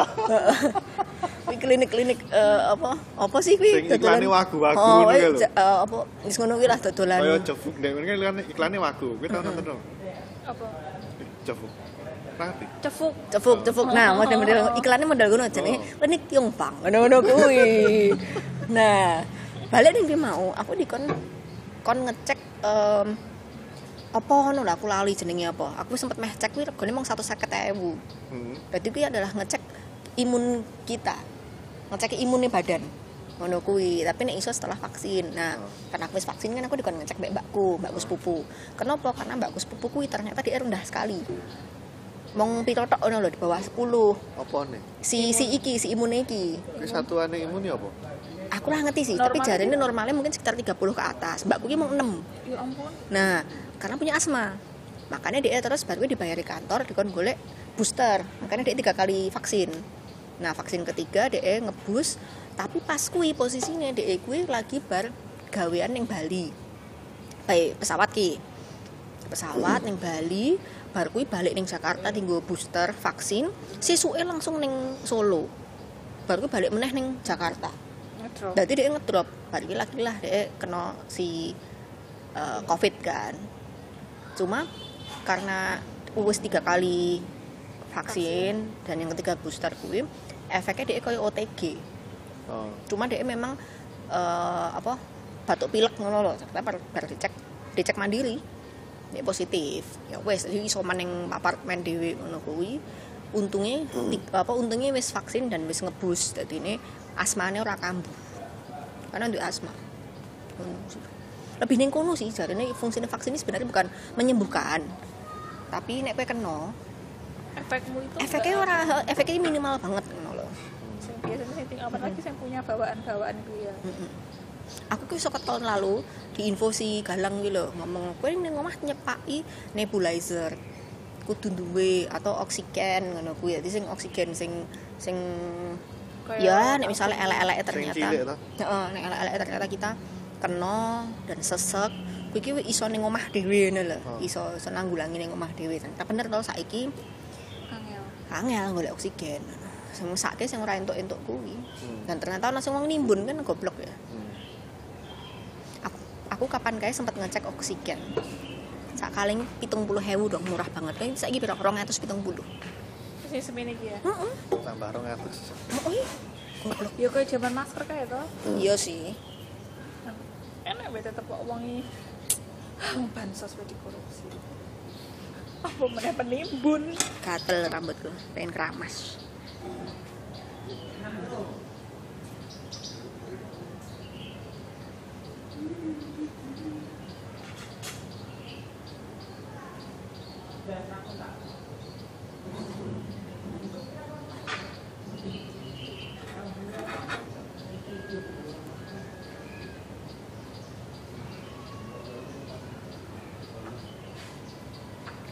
Kuwi klinik-klinik eh, apa? Apa sih kuwi iklane wagu-wagu oh, ngono eh, kuwi lho. ja- eh, apa? Wis ngono kuwi lah dodolan. Kaya jovuk. Kan wagu. Tau nonton dong Apa? jovuk Ngerti? Cefuk. cefuk cefuk nah model-model iklannya model ngono jenenge klinik Tiongkok ngono-ngono kuwi nah balik dia mau aku dikon kon ngecek em, apa ngono lah aku lali jenenge apa aku sempet meh cek kuwi regane mung 150.000 Hmm. Jadi kuwi adalah ngecek imun kita. Ngecek imunnya badan. Ngono kuwi, tapi nek iso setelah vaksin. Nah, karena aku wis vaksin kan aku dikon ngecek mbak mbakku, mbakku sepupu. Kenapa? Karena mbakku sepupu kuwi ternyata dia rendah sekali. Mong piro tok ngono lho di bawah 10. apa nih Si si iki, si imunnya iki. Kuwi satuane imun ya apa Aku lah ngerti sih, tapi jarene normalnya mungkin sekitar 30 ke atas. Mbakku ki mau 6. Ya ampun. Nah, karena punya asma. Makanya dia terus baru dibayar di kantor dikon golek booster. Makanya dia tiga kali vaksin. Nah, vaksin ketiga dia ngebus, tapi pas kui posisinya dia kui lagi bar gawean ning Bali. Baik, pesawat ki. Pesawat ning Bali, bar kui balik ning Jakarta tinggo booster vaksin, sisuke langsung ning Solo. Baru kui balik meneh ning Jakarta. Berarti dia ngedrop, balik lagi lah dia kena si eh, covid kan. Cuma karena wis tiga kali vaksin dan yang ketiga booster kuwi efeknya dia kayak OTG. oh Cuma dia memang eh, apa batuk pilek ngono loh. Ternyata bar, bar dicek dicek mandiri dia positif. Ya wes jadi iso maning apartemen dhewe ngono kuwi. Untungnya ti- apa untungnya wis vaksin dan wis ngebus. Jadi ini asmane ora kambuh. Karena untuk asma. Lebih ning kono sih jarene fungsinya vaksin ini sebenarnya bukan menyembuhkan. Tapi nek kowe kena, Efekmu itu efeknya ora efeknya minimal banget ngono loh. Sing biasanya sing ting- apalagi saya punya bawaan-bawaan itu ya. Aku ki saka tahun lalu di info si Galang gitu loh ngomong kowe ning omah nyepaki nebulizer kudu duwe atau oksigen ngono kuwi. Dadi sing oksigen sing sing Kayak ya nek misalnya elek-elek ternyata. Heeh nek elek-elek ternyata kita kena dan sesek. Kuwi ki iso ning omah dhewe ngono lho Oh. iso iso nanggulangi ning omah dhewe. Ternyata bener to saiki? Angel. angel golek oksigen. Sing sakit sing ora entuk-entuk kuwi. Hmm. dan ternyata ana sing wong nimbun kan goblok ya. Hmm. Aku, kapan kayak sempat ngecek oksigen sakaling pitung puluh hewu dong murah banget kan saya gitu orang atas pitung puluh Sing semene iki ya. tambah 200 oh iya goblok Ya kayak zaman masker kayak to. iya sih Enak bae tetep kok wongi. Wong bansos wae dikorupsi. Apa meneh penimbun? gatel rambutku pengen keramas ke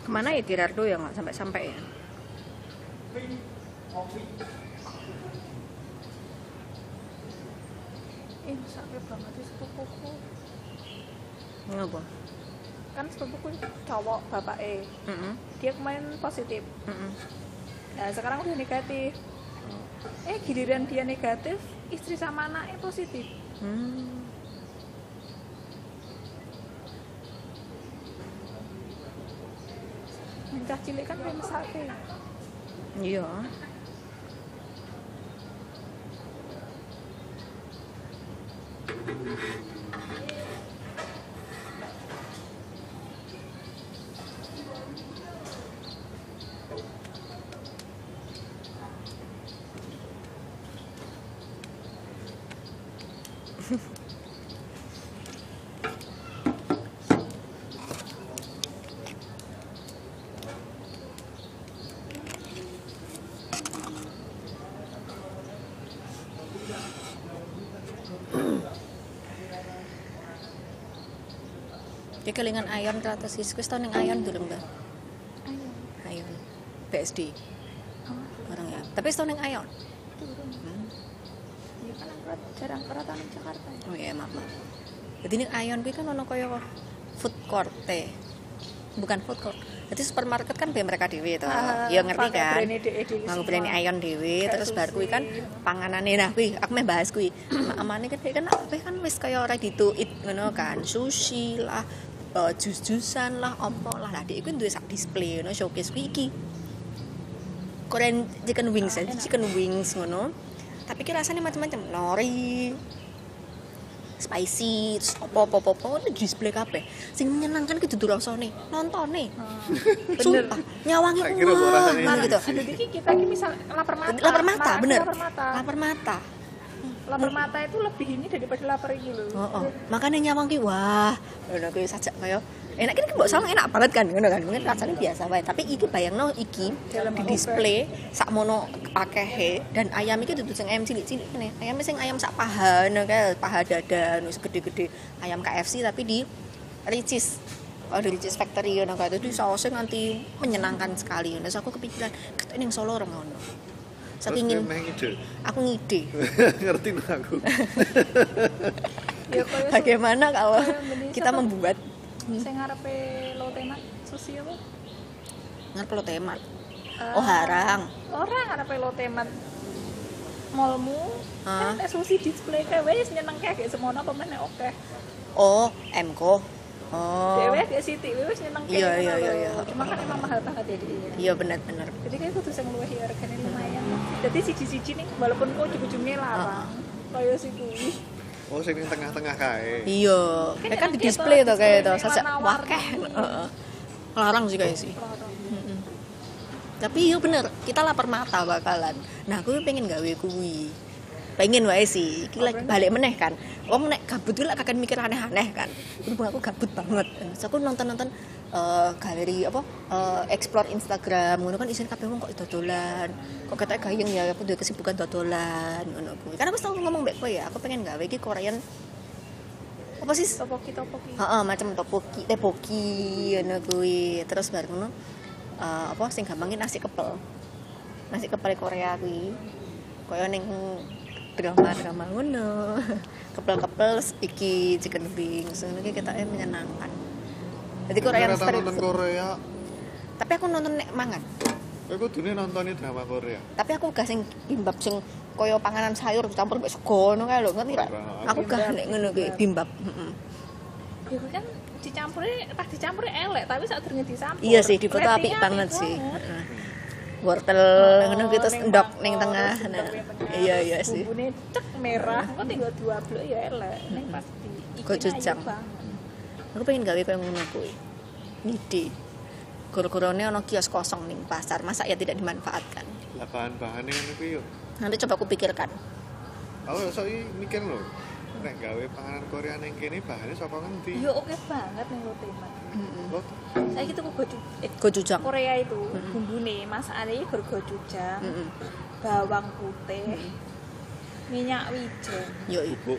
mana ya Tirardo ya? Nggak sampai sampai ya? Ih, sakit banget sih sepupuku. ngapa sepupuku cowok bapak eh. Mm-mm, Dia kemarin positif. mm-mm. Nah, sekarang udah negatif. Eh, giliran dia negatif, istri sama anaknya positif. Hmm. Mencah cilik kan pengen sakit. iya kelingan ayon teratas sih, wis ning ayon dulu mbak. Ayo. Ayon, BSD. Orang ya. Tapi wis ning ayon. Ya kan aku jarang keratan di Jakarta. ya. Oh iya maaf maaf. Jadi ning ayon kuwi kan ono kaya food court teh. Bukan food court. Jadi supermarket kan biar mereka dewe to. Ah, Ya ngerti kan. Nganggo semua. brand ayon Kayak terus bar kuwi kan sushi. panganane nah kuwi aku meh bahas kuwi. Amane kan kan apa kan wis kaya ready to eat ngono kan. Sushi lah, eh, jus-jusan lah, opo lah. Lah iku duwe sak display ngono showcase kuwi iki. Korean chicken wings, ya, Ah, chicken wings ngono. Tapi ki rasanya macam-macam, nori, spicy, terus opo opo opo, opo itu display kabeh. Sing menyenangkan ki dudu rasane, nontone. Ah. Sumpah, nyawangi Tak kira kok rasanya kuat gitu. Jadi ki kita ki misal lapar mata. Lapar mata, bener. Lapar mata. Lapar mata. Lapar mata itu lebih ini daripada lapar ini loh. Oh, oh. Makanya nyawang ki wah, ngono kuwi sajak kaya enak kan mbok salah enak banget kan ngono kan. Mungkin rasanya biasa wae, tapi iki bayangno iki Dalam di display sakmono akehe dan ayam iki dudu sing ayam cilik-cilik ngene. Ayam sing ayam sak paha ngono kae, paha dada wis gede-gede ayam KFC tapi di Ricis. Oh, di Ricis Factory ngono kae. Jadi sausnya nganti menyenangkan sekali. Terus aku kepikiran, ketok ning Solo ora ngono. Saking ingin aku ngide. Ngerti aku. Ya koyo Bagaimana kalau kita membuat Saya ngarepe lo temat sushi apa? ngarep lo temat. Eh, Oh, harang. Orang ngarepe lo temat mallmu Ah. kan ada sushi display kayak wes nyeneng kayak kayak semono apa meneh oke. Oh, Mko. Oh. Dewe kayak Siti wes nyeneng kayak Iya, iya, iya, iya. Cuma kan emang mahal banget ya dia. Iya benar-benar. Jadi kayak kudu sing luwih hargane lumayan. Jadi siji-siji nih walaupun kok ujung-ujungnya larang. Kayak si kuwi. Oh, sing ning tengah-tengah kae. Iya, Kan kayak kan di display tuh kayak tuh, sajak warna-warni. wakeh. Heeh. Larang sih kayak sih. Tapi iya bener, kita lapar mata bakalan. Nah, aku pengen gawe kuwi. Pengen wae sih, iki lagi balik meneh kan. Wong nek gabut lek kakek mikir aneh-aneh kan. Berhubung aku gabut banget. Terus aku nonton-nonton eh, galeri apa eh, explore Instagram ngono kan isin kabeh wong kok dodolan. Kok ketek gayeng ya aku duwe kesibukan dodolan ngono kuwi. Karena aku ngomong mbek kowe ya, aku pengen gawe iki Korean apa sih Topoki topoki. Heeh, macam topoki, tepoki ngono kuwi. Terus bar ngono eh, apa sing gampangin nasi kepel. Nasi kepel Korea kuwi. Kaya ning drama-drama ngono. Kepel-kepel iki chicken wings ngono ki ketake menyenangkan. Jadi Korean street nonton food. Korea. Tapi aku nonton nek mangan. Kowe kudune nonton drama Korea. Tapi aku gak sing bimbab sing kaya panganan sayur campur mbek sego ngono kae lho, ngerti ra? Ora. Aku gak nek ngono kuwi bimbab. heeh. Ya kan dicampuri pas dicampuri elek tapi saat durunge dicampur. Iya sih, di foto apik banget sih. Heeh. Wortel ngono gitu terus ning endok bawah, ning tengah. Nah, iya iya sih. Bumbune cek merah, kok tinggal dua blok ya elek. Ning pas di Gochujang. Aku pengen gawe kayak ngono kuwi. Ngide. Goro-gorone ana kios kosong ning pasar, masa ya tidak dimanfaatkan. Lah bahan-bahane ngono kuwi yo. Nanti coba aku pikirkan. Aku soalnya mikir lho. Nek gawe panganan Korea ning kene bahane saka ngendi? Yo oke banget nih lo tema. Oh, Saya gitu kok goju eh, Gojujang. Korea itu bumbune masakane iki gur gochujang, Heeh. bawang putih, minyak wijen, Yo bubuk.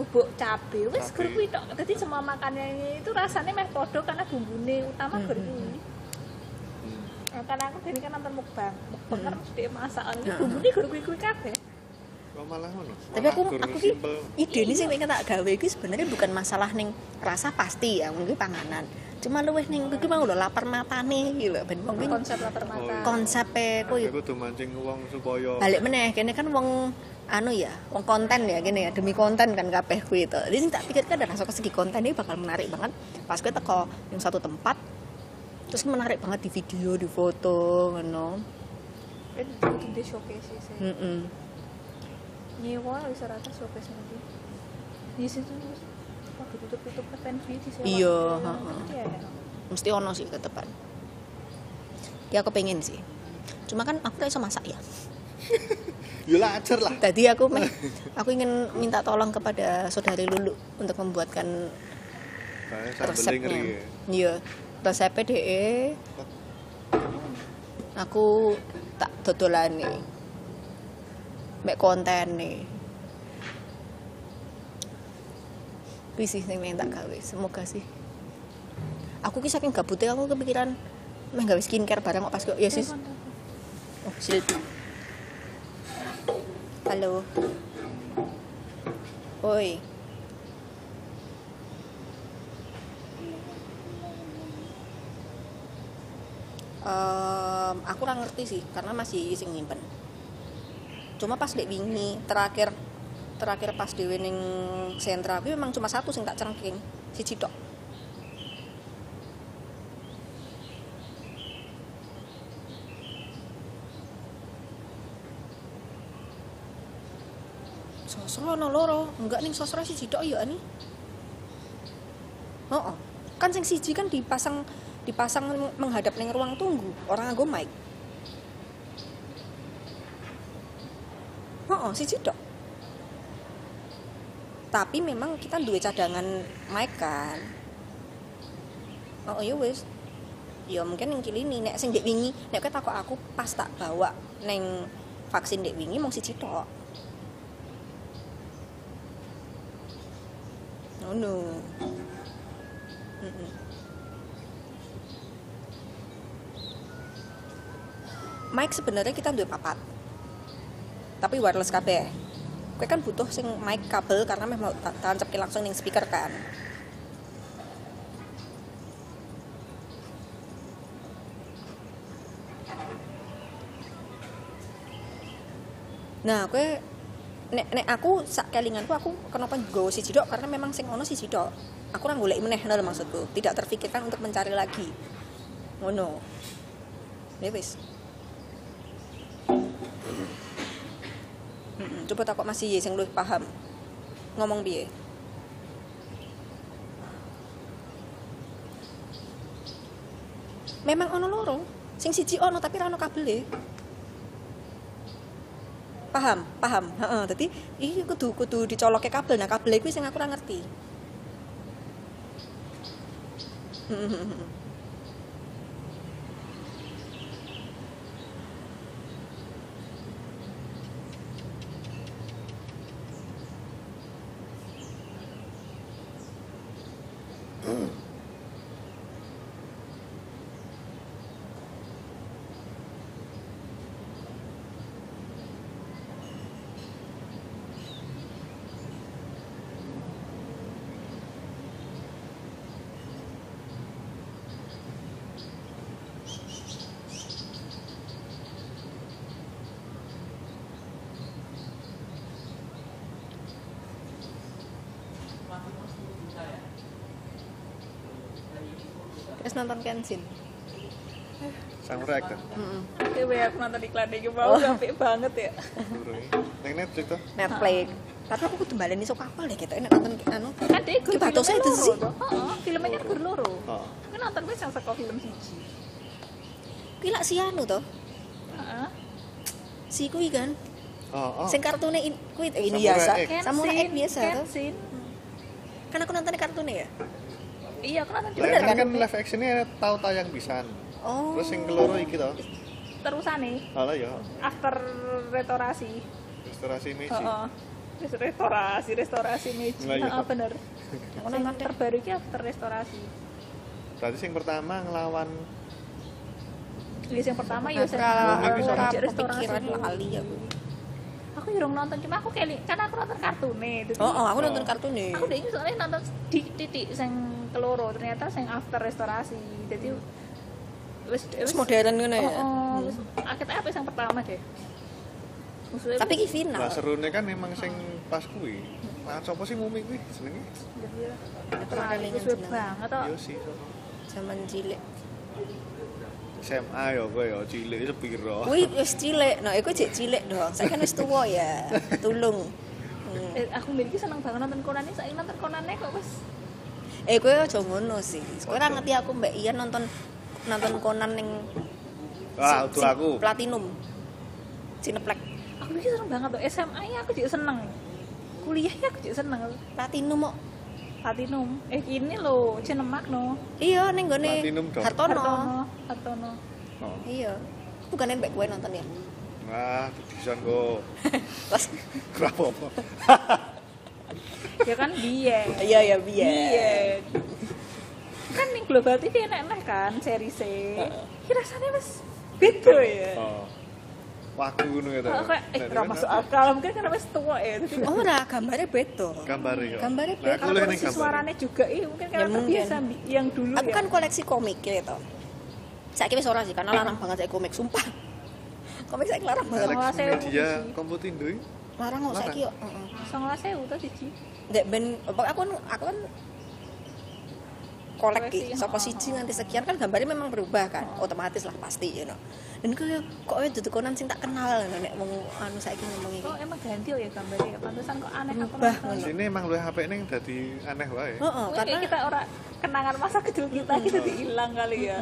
Bubuk cabe wis gur kuwi tok. Dadi semua makanannya itu rasanya meh podo karena bumbune utama gur kuwi. Hmm. Nah, karena aku tadi kan nonton mukbang, mukbang kan mesti masakan iki Heeh. bumbune gur kuwi kuwi kabeh. Malah ngono? Tapi aku aku ki ide ini sing pengen tak gawe iki sebenarnya bukan masalah ning rasa pasti ya, mungkin panganan. Cuma luwih ning iki mau lho lapar matane iki lho ben wong ki Konsep lapar mata. konsepe kuwi Aku kudu mancing wong supaya balik meneh kene kan wong anu ya wong konten ya gini ya demi konten kan kabeh kuwi itu jadi tak pikirkan dari rasa segi konten ini bakal menarik banget pas gue teko yang satu tempat terus menarik banget di video di foto ngono Kan di showcase sih. Heeh. Nyewa wis rata showcase nanti. Di situ wis wah ditutup-tutup ke fanfare di. Iya, Iya, heeh. iya. mesti ono sih ke depan ya aku pengen sih cuma kan aku gak bisa masak ya Ya lah ajar lah. Tadi aku meh, aku ingin minta tolong kepada saudari Lulu untuk membuatkan sambelnya resepnya. ya. Iya, resepnya DE. Aku tak dodolane. Mek konten nih. Kuwi sih sing pengen tak gawe. Semoga sih. Aku ki saking gabutnya aku kepikiran meh gawe skincare barang kok pas kok ya sis. Oh, Silvi. Halo. Oi. Em, aku kurang ngerti sih karena masih sing nyimpen. Cuma pas dek wingi terakhir terakhir pas dhewe ning sentra kuwi memang cuma satu sing tak cengking, siji tok. Ono loro, enggak ning sosro siji tok ya ani. Oh, kan sing siji kan dipasang dipasang menghadap ning ruang tunggu, orang nganggo mic. Oh, siji tok. Tapi memang kita duwe cadangan mic kan. Oh, ya wis. Ya mungkin yang kilini nek sing dek wingi, nek kowe takok aku pas tak bawa neng vaksin dek wingi mung siji tok. No. Mm-mm. Mic sebenarnya kita duwe papat. Tapi wireless kabeh. Kowe kan butuh sing mic kabel karena memang ta- tancapke langsung ning speaker kan. Nah, kowe nek nek aku sak kelinganku aku kenapa nggawa siji tok karena memang sing ono siji tok. Aku ora golek meneh lho maksudku. Tidak terfikirkan untuk mencari lagi. Ngono. Ya wis. Coba takut masih sing luwih paham. Ngomong piye? Memang ono loro. Sing siji ono tapi ra ono kabele. Paham, paham. Heeh, dadi iki kudu kudu dicoloke kabel. Nah, kabel kuwi sing aku ora ngerti. Terus nonton Kenshin. Samurai kan. Heeh. Dewe aku nonton iklan iki mau apik banget ya. Durung. Ning Netflix tuh. Netflix. Tapi aku kudu baleni sok kapal deh kita enak nonton anu. Kan dek Ki batosnya itu sih. Heeh, filmnya kan gur loro. Oh. Aku nonton wis yang saka film siji. Ki lak si anu to. Heeh. Si kuwi kan. Oh, oh. Sing kartune kuwi eh, ini biasa. Samurai biasa to. Kan aku nontonnya kartune ya. Iya, aku nonton Lah juga. Bener kan kan? kan live actionnya tahu tayang pisan. Oh. Terus yang keloro iki to. Terusane Alah ya, after restorasi. restorasi Meiji. Heeh. Res- Restorasi, restorasi Meiji. Lah, iya. Heeh, bener. Aku Yang nonton deh. terbaru iki after restorasi. Berarti yang pertama ngelawan List yang pertama ya saya Aku ora kepikiran dulu. lali aku. Urung nonton cuma aku kayak karena aku nonton kartune. jadi Oh, oh aku Oh. nonton kartune. Aku udah soalnya nonton di titik sing keloro ternyata sing after restorasi. Jadi wis Terus modern ngono ya. Oh, oh, wis akhirnya apa yang pertama deh. Maksudnya Tapi ki final. Lah serune kan memang sing pas kuwi. Nah, sapa sih mumi kuwi jenenge? Wis kelingan suwe jenenge. banget kok. Yo sih. sapa? Zaman cilik. SMA ya kowe ya cilik sepiro. Kuwi wis cilik. Nah, iku cek cilik dong. Saya kan wis tuwa ya. Tulung. Hmm. Eh, aku miliki seneng banget nonton Conan ini, saya nonton Conan kok wis Eh, kowe aja ngono sih. Kowe ora ngerti aku Mbak Ian nonton nonton Conan ning Wah, si- aku. Platinum. Cineplex. aku seneng banget tuh SMA ya aku juga seneng kuliah ya aku juga seneng platinum kok platinum eh ini loh cinemak no iya ning gone Platinum dong. Hartono Hartono Hartono Oh. iya bukan yang baik gue nonton ya Wah, bisa kok. pas Kenapa apa? ya kan dia iya ya biar iya kan nih global TV enak-enak kan seri C ya rasanya mas beda ya? Oh. Waktu ngono ya. Oh, kayak eh ora masuk akal. Mungkin karena wis tua ya. Oh ora gambarnya beda. Gambar ya. Gambarnya Nah, aku lihat posisi gambar. suaranya juga iya mungkin karena Ya, mungkin. terbiasa bi- yang dulu aku ya. kan koleksi komik gitu saya kira ora sih karena larang banget saya komik sumpah. Komik saya larang banget. Sewu Media sih. Komputindo iki. Larang kok saya Larang. kira Songolas sewu tuh siji? Dek ben aku aku kan kolek Koleksi, ki saka oh, siji nganti sekian kan gambarnya memang berubah kan otomatis lah pasti you know. dan kaya kok ya duduk konan sing tak kenal nek mau anu saiki ngomong iki. Oh emang ganti ya gambarnya pantesan kok aneh aku Berubah, ngono. Sini emang luwih apik ning dadi aneh wae. heeh karena kayak kita orang kenangan masa kecil kita kita jadi hilang kali ya.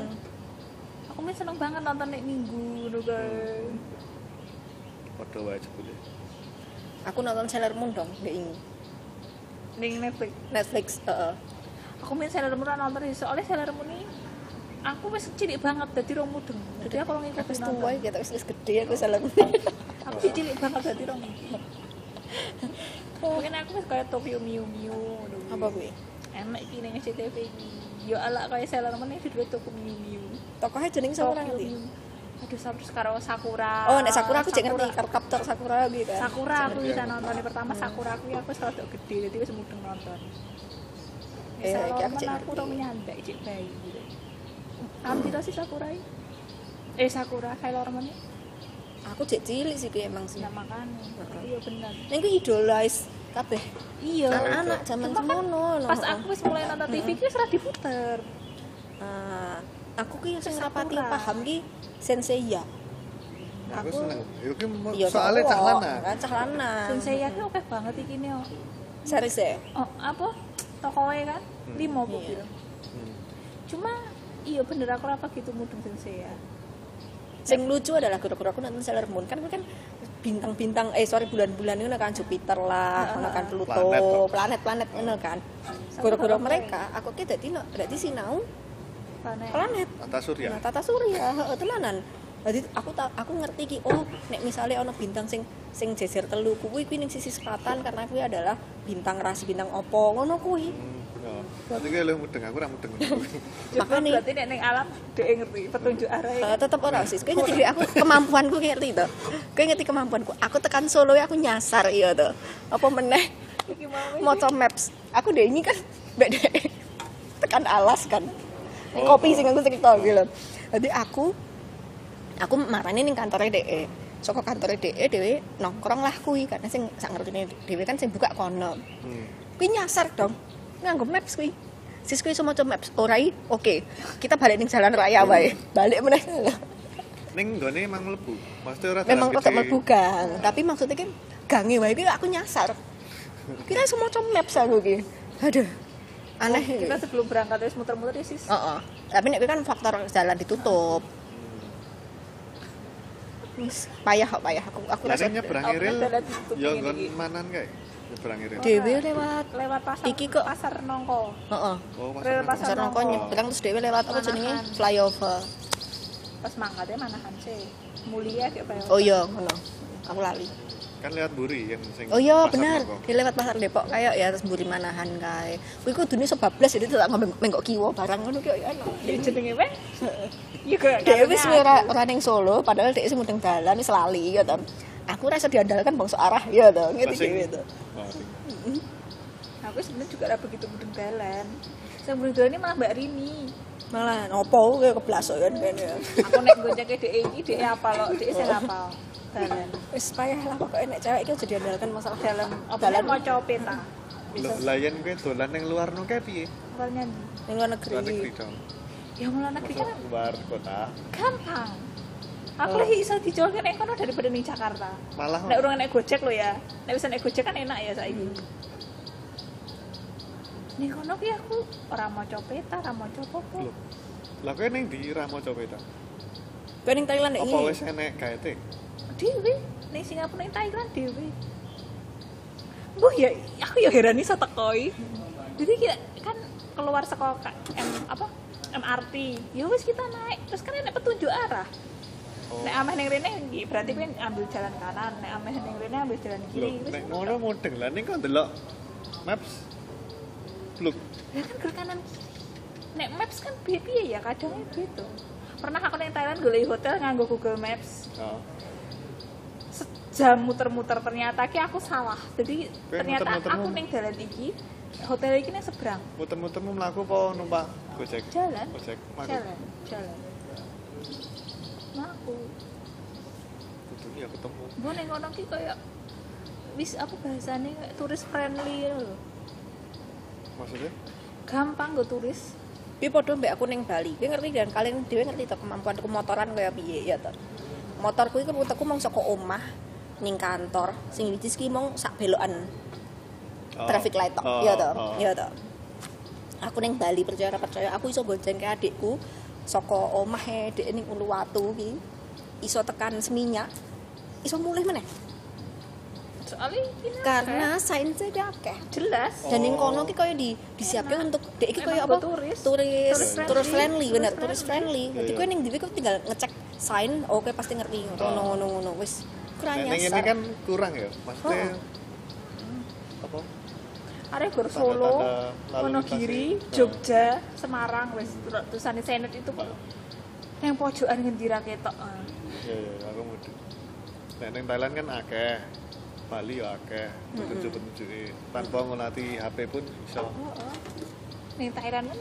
Aku seneng banget nonton nek minggu ngono kan Padha wae jebule. Aku nonton Sailor Moon dong dek ini ning Netflix. Netflix heeh. Aku main Sailor Moon nonton soalnya Sailor Moon ini aku wis cilik banget jadi rong mudeng. Jadi aku orang aku ngikutin wis nonton. tua gitu wis gede aku Sailor Moon. Aku sih cilik banget jadi rong mudeng. Mungkin aku wis kayak Tokyo ngono kuwi. apa gue enak iki ning SCTV iki. Yo ala kayak Sailor Moon iki judulnya Tokyo Mew Mew tokohnya jeneng sapa Mew aduh sampai sekarang Sakura. Oh nek Sakura aku Sakura. ngerti karo kaptor Sakura gitu kan Sakura aku bisa nonton yang pertama Sakura aku aku wis rada gede jadi wis mudeng nonton. Eh, iki aku cek aku tau menyandai cek bayi gitu. Tahun kita sih Sakura ini? Eh Sakura Sailor Moon ini? aku cek cilik sih emang sih. Nah makanya Iya bener. Neng ku idolais kabeh. Iya. Anak-anak zaman Cuma kan semono. Pas aku wis mulai nonton TV ki wis ora diputer. Ah, aku ki sing rapati paham ki Senseiya. Aku Aku- seneng. Yo ki Iya soalnya cowok, lanang. Kan cah lanang. Sensei ya ki oke banget iki nih oh. Series ya. oh apa tokonya kan lima Iya. mobil Hmm. cuma iya bener aku apa gitu mudeng sensei ya Sing lucu adalah gara-gara aku nonton Sailor Moon kan kan bintang-bintang eh sorry bulan-bulan itu kan Jupiter lah, ono kan Pluto, Planet toh. planet-planet ngono kan. Gara-gara mereka aku ki dadi dadi sinau planet planet. Tata Surya. Nah, tata surya, heeh telanan. Jadi aku ta- aku ngerti ki oh nek misalnya ono bintang sing sing jejer telu kuwi kuwi ning sisi selatan karena kuwi adalah bintang rasi bintang opo ngono kuwi. Nanti kayak lu mudeng, aku ora mudeng. Makanya- berarti nek ning alam dia ngerti petunjuk arah Uh, tetep ora sih. Kowe ngerti aku kemampuanku kowe ngerti to. Kowe ngerti kemampuanku. Aku tekan Solo ya aku nyasar iya to. Apa meneh iki mau maps. Aku deh ini kan dek tekan alas kan. Oh. kopi sing aku cerita gitu. Jadi aku aku marani ning kantore DE. Saka kantore DE dhewe nongkrong lah kuwi karena sing sak ngertine dhewe kan sing buka kono. Hmm. Kuwi nyasar dong. Nganggo maps kuwi. Sis kuwi semua maps. Ora i, oke. Kita balik ning jalan raya wae. Balik meneh. Ning nggone emang mlebu. Maksudnya ora Memang gede. mlebu gang, tapi maksudnya kan gange wae kuwi aku nyasar. Kira semua maps aku ki. Aduh. Aneh. Oh, kita sebelum berangkat wis muter-muter ya sis Heeh. Tapi nek kuwi kan faktor jalan ditutup. Wis payah kok payah aku aku rasa nyebrang Iril ini nggon manan kae. Nyebrang Iril. dhewe lewat lewat pasar Iki kok- pasar nongko heeh. Oh, Rel pasar. pasar Pasar nongko nyebrang terus dhewe lewat apa jenenge flyover. pas mangkatnya manahan sih mulia kayak apa ya Oh iya, ngono. Aku lali. Kan lewat Buri yang sing Oh iya benar. Dia lewat pasar Depok kayak ya terus mburi manahan kae. Kuwi kudune sebablas jadi tak ngambil menggok kiwo barang ngono ki ya ono. ya jenenge weh iya kayak Dhewe wis ora ora ning Solo padahal dhek sing mudeng dalan wis lali ya to. Aku ora iso diandalkan bangsa arah ya to. Sing-. Oh, sing- aku sebenarnya juga ada begitu mudeng dalan yang mudeng dalan ini malah mbak Rini Malah nopo kayak keblasok kan kan ya. aku nek gonceng ke DE iki DE apa lo DE saya apa dalan Wis payah lah pokoknya nek cewek iki aja diandalkan masalah dalan Dalan. mau coba peta Lah yen kowe dolan ning luar no kae piye? luar Luar negeri negeri. dong. ya mulai negeri kan luar kota. gampang aku lagi bisa dijual kan ekono daripada ning Jakarta Malah nek urung naik gojek lo ya nek bisa naik gojek kan enak ya saiki ning kono ki aku ora mau copeta ora copo Lho. Lah kowe ning ndi ra mau coba ta? Kowe ning Thailand nek Apa iki. wis enek gaete? Dhewe ning Singapura ning Thailand dhewe Mbah ya aku ya heran iso tekoi. Jadi kita kan keluar sekolah M apa? MRT ya wis kita naik. Terus kan enek petunjuk arah. Oh. nek ameh ning rene iki berarti kan ambil jalan kanan. Nek ameh ning rene ambil jalan kiri. Wis nek ngono. ngono mudeng lah. Ning kok delok maps Look, ya kan ke kanan kiri. Nek maps kan piye ya kadang gitu. Pernah aku ning Thailand golek hotel nganggo Google Maps. Oh. Sejam muter-muter ternyata ki aku salah jadi Kowe ternyata muter-mutermu? aku ning dalan iki hotel iki ning seberang muter-mutermu mlaku apa numpak Gojek? jalan Gojek, mlaku. jalan jalan aku Kudu ya ketemu. gue neng kono ki kayak wis apa bahasanya kayak turis friendly lho Maksudnya? gampang gue turis Tapi podo mbak aku neng Bali. Kowe ngerti dan kalian dhewe ngerti to kemampuanku motoran kaya piye ya to. Motorku iku ruteku mung saka omah ning kantor. Sing wiji ki mung sak belokan Oh. traffic light tok. Oh, Ya to. oh. Ya to. Aku neng Bali percaya ora percaya aku iso bonceng ke adikku saka omahe dhek ning Uluwatu ki. Iso tekan seminyak. Iso mulih meneh. soalnya Karena sainsnya dia akeh. jelas dan yang Oh. kono ki koyo di disiapkan untuk dek iki koyo Emang apa turis. turis Turis friendly. turis friendly bener Turis friendly jadi kowe ning dhewe kok tinggal ngecek sign oke pasti ngerti ngono Oh. ngono ngono wis kurang Nek ning ini nyasar kan kurang ya, maksudnya Oh. apa? Are Gor Solo, Wonogiri, lintas. Jogja, Semarang wis tulisane Senet itu kok yang pojokan ngendi ra ketok. ah. Iya, iya, aku mudik. Nek ning Thailand kan akeh. Bali ya akeh. Petunjuk-petunjuke. Tanpa ngelatih HP pun bisa. Oh, oh. Ning Thailand kan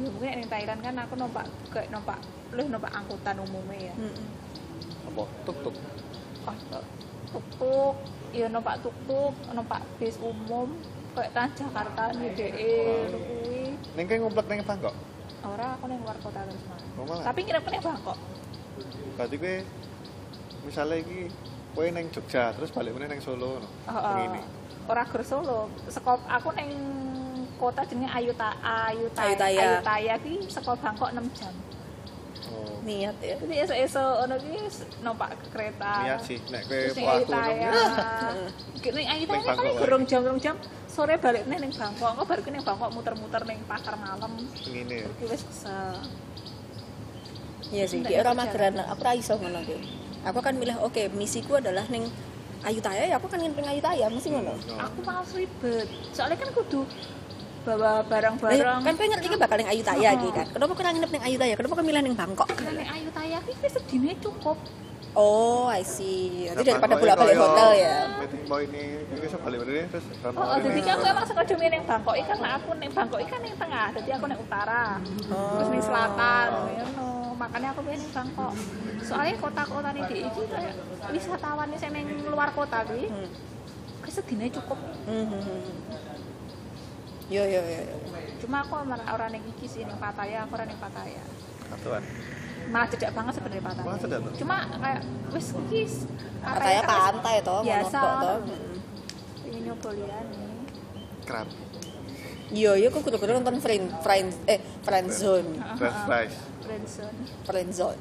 Ya mungkin ning Thailand kan aku numpak kayak numpak lu numpak angkutan umumnya ya. Apa? Tuk-tuk. Oh, tuk-tuk, ya numpak tuk-tuk, numpak bis umum kayak Transjakarta nih DE kuwi. Ning kae ngumpet ning Bangkok. Ora aku ning luar kota terus mah. Oh. Tapi ngira ning Bangkok. Berarti kowe misalnya iki kowe ning Jogja terus balik meneh ning Solo. Heeh. Ngene. Ora Gor Solo. Sekop aku ning kota jenenge Ayuta Ayutaya. Ayutthaya. Ayutthaya ki saka Bangkok 6 jam. Oh. niat ya Jadi esuk-esuk ono ki numpak kereta. Niat sih nek kowe ning pelaku Ayutthaya. ngono. Ning kan gerong jam gerong jam sore balik nih ning Bangkok. Kok baru ki ning Bangkok muter-muter ning pasar malam. Ngene. ya. Iki wis kesel. iya sih di ora kerja. mageran aku ra iso ngono ki aku kan milih oke misiku adalah ning Ayutthaya ya aku kan ingin pengen Ayutthaya mesti ngono Aku males ribet. Soalnya kan kudu bawa Lah, barang-barang. kan pengen ngerti ki bakal ning Ayutthaya ki kan kenapa kau nginep ning Ayutthaya kenapa kau milih ning Bangkok Karena ning Ayutthaya ki wis sedine cukup. oh I see nanti daripada bolak-balik koyo hotel ya Meeting point ini iki iso balik terus Oh, oh jadi kan aku emang milih ning Bangkok iki karena aku ning Bangkok iki kan ning tengah, jadi aku ning utara. Terus ning selatan, ngono. Makanya aku milih ning Bangkok. Soalnya kota-kota ning di iki kayak wisatawan sing ning luar kota kuwi Hmm. kesedine cukup. Yo yo yo yo. Cuma aku malah ora ning iki sih ning Pattaya, aku ora ning Pattaya. Satuan. Malah cedak banget sebenarnya Pattaya. Malah cedak tuh. Cuma kayak wis iki Katanya kan pantai toh, mau biasa. toh. Ini nyoba liyane. Kerap. Iya, iya kok kudu-kudu nonton friend, friend, eh friend zone, fries. Branson. friend zone.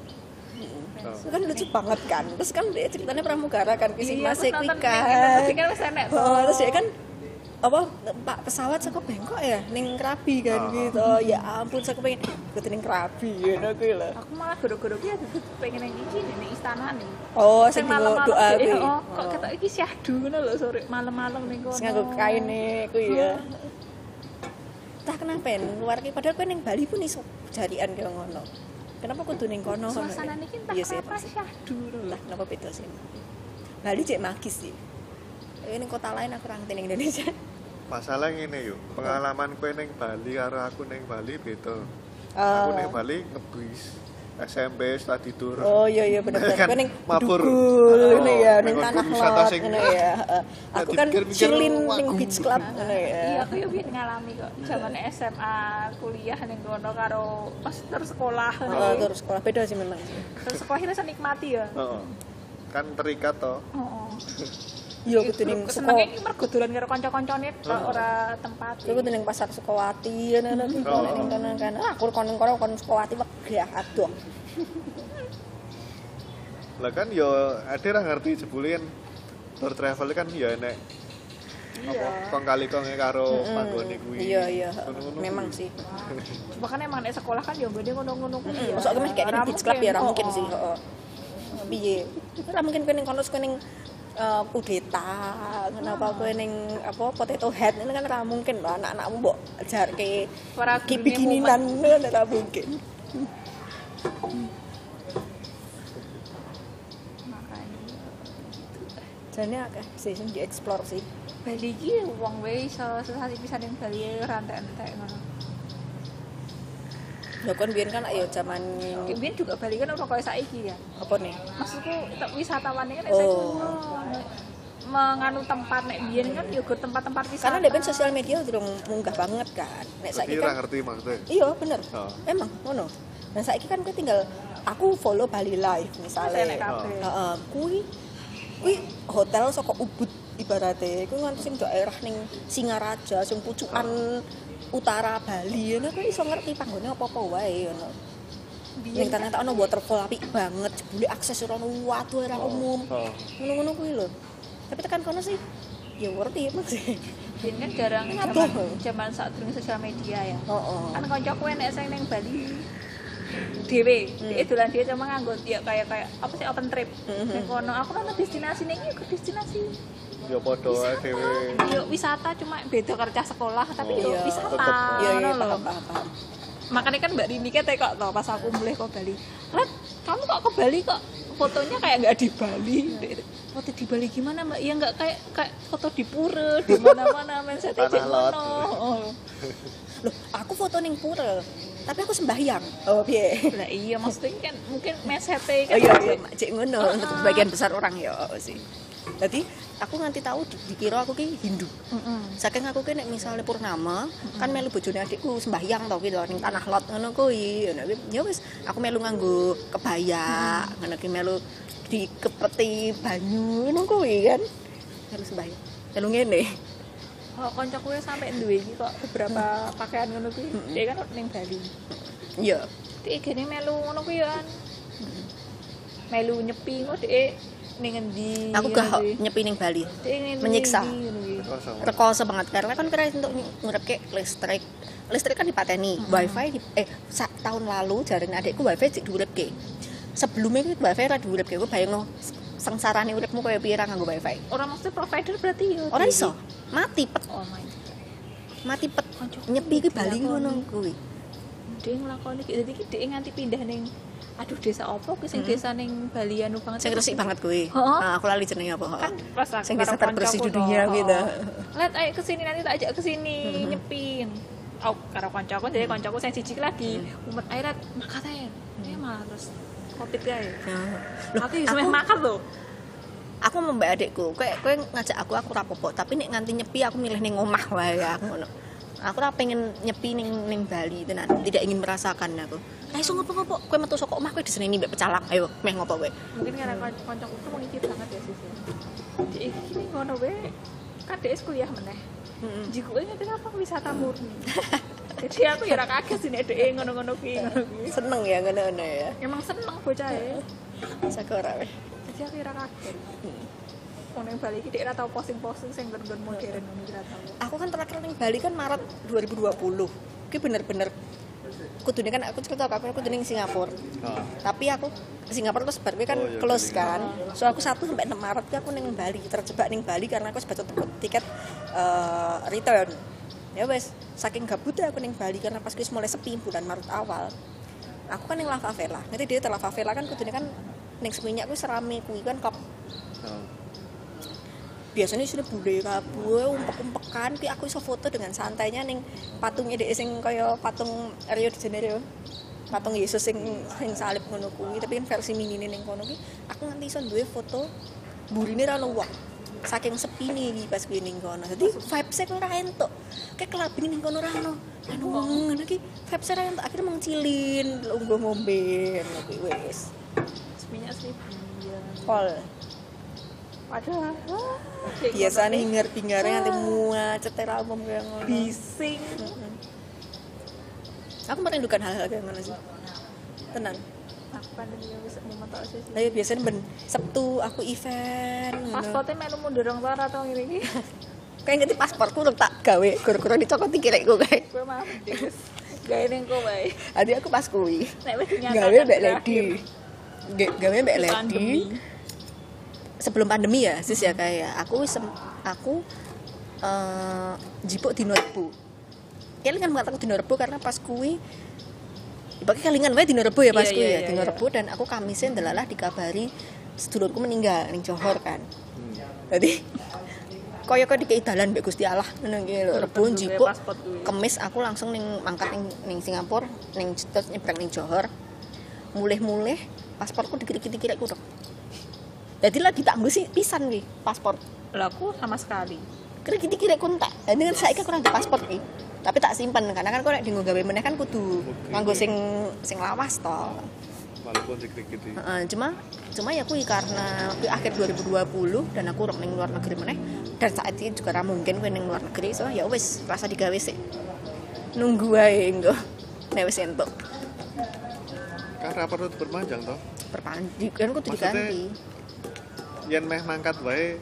Oh. Itu kan lucu banget kan. Terus kan dia ceritanya pramugara kan kisi Iya, masih aku kan. kan. Oh, terus dia kan apa pak pesawat saka Bangkok ya? Ning Krabi kan Oh. gitu. Ya ampun saya pengen ikut ning Krabi ya kuwi lho. Aku malah goro-goro ki aku pengen yang iki nih ning istana nih oh Sing sing nggo malam-malam doa kuwi. Oh kok ketok iki syahdu ngono lho sore malam-malam ning kono. Sing nganggo kain kuwi ya. Entah kenapa ya luar ki padahal kowe ning Bali pun iso jarian kaya ngono. Kenapa kudu ning kono? Ngono suasana ya? niki entah Iya sih, kenapa syahdu lah kenapa beda sih? Bali cek magis sih. Ini kota lain aku orang Indonesia Masalah ngene yuk, pengalaman kowe ning Bali karo aku ning Bali beda. Oh. Aku ning Bali ngebis SMP study tour. Oh iya iya bener. Kan ning mabur. Dugul Oh, ya ning tanah sing- ngene ya. Heeh. Aku kan chillin aku- beach club ngene ya. iya aku yo biyen ngalami kok zaman SMA kuliah ning kono karo pas terus sekolah Heeh, terus sekolah beda sih memang. terus sekolah ini nikmati ya. Kan terikat toh. Yo kudu ning senenge sekolah. mergo dolan karo kanca-kancane tok ora tempat. Yo kudu ning pasar Sukawati ngono ning kono ning kono kan. Ah, aku kon ning kono kon Sukawati wegah adoh. lah kan yo ada ra ngerti jebulin tour travel kan ya enek apa kong kali kong karo panggone kuwi. Iya iya. Memang sih. Bahkan emang di sekolah kan ya gede ngono-ngono kuwi ya. masuk aku kayak beach club ya ora mungkin sih heeh. Piye? Ora mungkin kowe ning kono kowe ning eh, kudeta kenapa kowe ning apa potato head ini kan ora mungkin loh anak-anakmu mbok jarke Para ki bikininan ora mungkin. Jane akeh sih sing dieksplor sih. Bali iki wong wae iso sesasi pisan ning Bali rantek-entek ngono. Lho kon biyen kan ayo zaman Biyen juga Bali kan ora kaya saiki ya. apa nih? Maksudku tak wisatawannya kan Oh. saiki menganu tempat nek biyen kan yo gur tempat-tempat wisata. karena dia kan sosial media durung munggah banget kan. Nek saiki kan ngerti maksudnya? Iya bener. Oh. emang ngono. Dan saiki kan kowe tinggal aku follow Bali Live misalnya. Heeh, kuwi kuwi hotel saka Ubud ibaratnya kuwi nganti sing daerah ning Singaraja sing pucukan utara Bali ngono kuwi iso ngerti panggone apa-apa wae ngono ning ternyata ono waterfall apik banget jebule akses ora ono watu ora umum oh. ngono-ngono kuwi lho tapi tekan kono sih ya ngerti emang sih Biyen kan jarang zaman zaman saat durung sosial media ya. oh, Kan kancaku enek sing ning Bali dhewe, Hmm. dia dolan dia cuma nganggo ya kayak kayak apa sih open trip. Hmm. Ning kono aku nang destinasi ning iki ke destinasi ya padha dhewe Yo wisata cuma beda kerja sekolah tapi yo Iya, wisata. iya iya lho. paham paham paham Makanya kan Mbak Rini kan kok tau pas aku mulai ke Bali. Rat, kamu kok ke Bali kok fotonya kayak nggak di Bali. Foto di Bali gimana Mbak? Ya nggak kayak kayak foto di pura di mana-mana set Tanah lot. Oh. loh aku foto ning pura tapi aku sembahyang oh piye Lah iya maksudnya kan mungkin mesete kan. oh iya iya mak, cek ngono untuk sebagian besar orang ya oh, sih jadi aku nganti tahu di- dikira aku ki Hindu. Mm-mm. saking aku ki nek misalnya purnama kan melu bojone adikku sembahyang tau ki lho ning tanah lot ngono kuwi. Ngono ya wis aku melu nganggo kebaya ngono ki melu dikepeti banyu ngono kuwi kan. Melu sembahyang. Melu ngene. Koncoku ya sampai duwe iki kok beberapa pakaian ngono kuwi. Dia kan ning Bali. iya. Dia gini melu ngono kuwi kan. Melu nyepi kok dia ning endi. aku ngono gak nyepi ning Bali. Menyiksa. rekoso. Banget karena kan kira untuk ngurepke listrik. Listrik kan dipateni. Wifi di, eh sa, tahun lalu jaring adikku wifi cek diurepke. Sebelumnya itu wifi ra diurepke. Gue bayang sengsarane uripmu kaya piye ra nganggo wifi? Orang maksudnya provider berarti yo. ora iso. Mati pet. Oh my god. mati pet. Nyepi ki Bali ki ngono kuwi. Dia nglakoni iki. Dadi iki dia nganti pindah ning aduh desa opo ki sing desa ning Bali anu banget. sing resik banget kuwi Heeh. nah, aku lali jenenge apa kan pas aku Sing desa terbersih di dunia gitu. heeh. Let ayo ke sini nanti tak ajak ke sini nyepin. Oh, karo koncoku jadi koncoku sing siji lagi umet airat makaten. Eh malah terus covid kae. Loh, Aku yo semeh makan loh. aku mau mbak adikku kowe kowe ngajak aku aku rapopo tapi nek nganti nyepi aku milih ning omah wae aku ngono aku ora pengen nyepi ning ning Bali tenan tidak ingin merasakan aku ayo so ngopo-ngopo kowe metu saka omah kowe diseneni mbek pecalang ayo meh ngopo kowe Mungkin karena koncoku tuh mengikir banget ya sih. Jadi gini ngono. Kan dia kuliah meneh. Jiku ini kenapa wisata murni. Jadi aku ya ora kaget sih nek dhek ngono-ngono ki ngono ki. seneng ya ngono-ngono ya Emang seneng bocah ya. sakura weh Jadi aku ora kaget. Mau neng Bali iki ora tau posting-posting sing bener-bener modern ngono ora tau. aku kan terakhir ning Bali kan Maret 2020 ki bener-bener kudune kan aku cerita apa aku ning Singapura. Ah. tapi aku Singapura terus baru kan Oh, iya, close kan. So aku 1 sampai 6 Maret aku ning Bali terjebak ning Bali karena aku sebatu tiket eh, return. Ya wes saking gabutnya aku ning Bali karena pas wis mulai sepi bulan Maret awal aku kan ning Lava Vela nanti dia Lava Vela kan kudune kan ning seminyak aku serame kuwi kan kop Ah. Biasanya sudah bule kabeh umpek-umpekan ki aku iso foto dengan santainya ning patungnya dhek sing kaya patung Rio de Janeiro. Patung Yesus sing sing salib ngono kuwi tapi kan versi mini ning kono ki aku nganti iso duwe foto burine ra ono wong saking sepi nih pas kuwi ning kono. Dadi vibes e ora entuk. Kayak kelabing ning kono ra ono anu ngono ki vibes e ra entuk. Akhirnya mengcilin lungguh ngombe ngono kuwi wis. Seminyak seribu ya. pol Padahal biasanya hingar-bingarnya nanti muat cetera umum kayak ngono bising. aku merindukan hal-hal kayak mana sih tenang aku pandemi wis mau tok sih Lah ya biasanya ben Sabtu aku event. ngono. pasportnya melu mundur dong tora atau ngene iki Kayak ngerti pasporku udah tak gawe, gara-gara dicokot kirikku kayak. gue mah dis gawe ning kowe bae Adi aku pas kuwi. nek wis Gawe mbak. Lady. Ga- Gawe mbak Lady. Sebelum pandemi ya, sis ya kayak aku sem- aku eh jipuk dino Rebo. Kalian kan mengatakan dino Rebo karena pas kuwi Ibaratnya kalingan wae dino Rebo ya pas Iya, kuwi iya, ya, iya, dino iya. Rebo dan aku kamisnya ndelalah dikabari sedulurku meninggal ning Johor kan. Jadi kaya kaya dikei dalan mbek Gusti Allah ngono iki lho. Rebo njipuk kemis aku langsung ning mangkat ning, ning Singapura ning terus nyebrang ning Johor mulih-mulih pasporku dikira-kira ku dok jadi lagi tak sih pisan wi paspor. Lah aku sama sekali. Kira-kira ku entek ini kan saya kurang di paspor wi tapi tak simpen. Karena kan kok nek dienggo gawe meneh kan kudu nganggo sing sing lawas to. Walaupun dikit-dikit Heeh, cuma cuma ya kuwi karena kuwi akhir 2020 dan aku urip ning luar negeri meneh. Dan saat ini juga ra mungkin kuwi ning luar negeri so ya wis rasa digawe sih nunggu wae engko. Nek wis entuk. Kan rapat itu berpanjang toh. Perpanji kan kudu diganti yen meh mangkat wae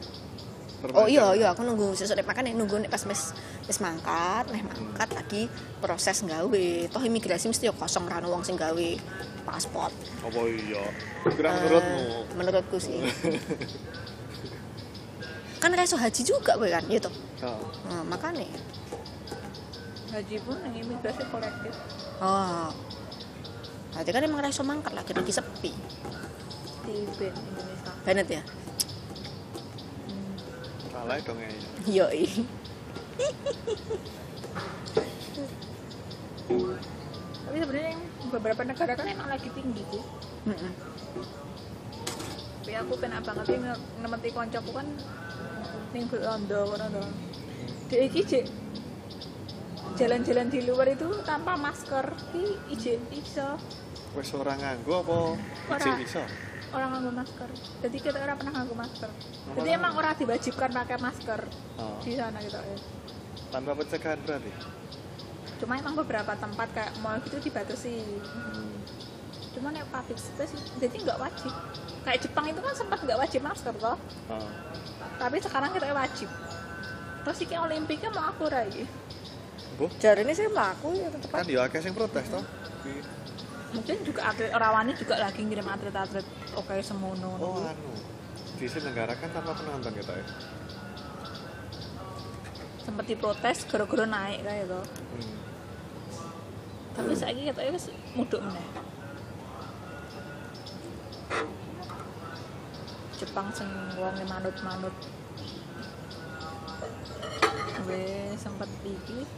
oh iya iya aku nunggu sesuk nek makan nunggu nek pas wis wis mangkat nek mangkat lagi proses nggawe. Toh imigrasi mesti ya kosong ra wong sing gawe paspor. Apa iya? Kira Eh, menurutmu? menurutku sih. Kan reso haji juga kowe kan ya toh? Oh. nah, makanya haji pun yang imigrasi kolektif. Oh. Berarti kan emang reso mangkat lagi lagi sepi. Di Indonesia. Banget ya salah dong ya yoi. Tapi sebenarnya beberapa negara kan emang lagi tinggi sih. Mm-mm. tapi aku pengen banget sih nge- nemeti koncoku kan ning Belanda kono to. Dek iki jek jalan-jalan di luar itu tanpa masker ki ije iso. Wes ora nganggo apa? Ijik iso orang nganggo masker. Jadi kita orang pernah nganggo masker. Jadi emang orang diwajibkan pakai masker Oh. di sana gitu. Ya tanpa pencegahan berarti? Cuma emang beberapa tempat kayak mall gitu dibatasi. Hmm. cuma yang public space jadi nggak wajib. Kayak Jepang itu kan sempat nggak wajib masker toh. Oh. tapi sekarang kita wajib. Terus iki olimpiknya mau aku lagi Bu, jari ini saya melaku ya tetep kan ya akeh sing protes toh. Kuwi- mungkin juga atlet Rawani juga lagi ngirim atlet-atlet oke semono. Oh anu. Di sini negara kan tanpa penonton gitu ya? Sempet diprotes gara-gara naik kayak gitu. Hmm. tapi saya kita wis muduk meneh. Jepang sing wonge manut-manut. We sempet iki.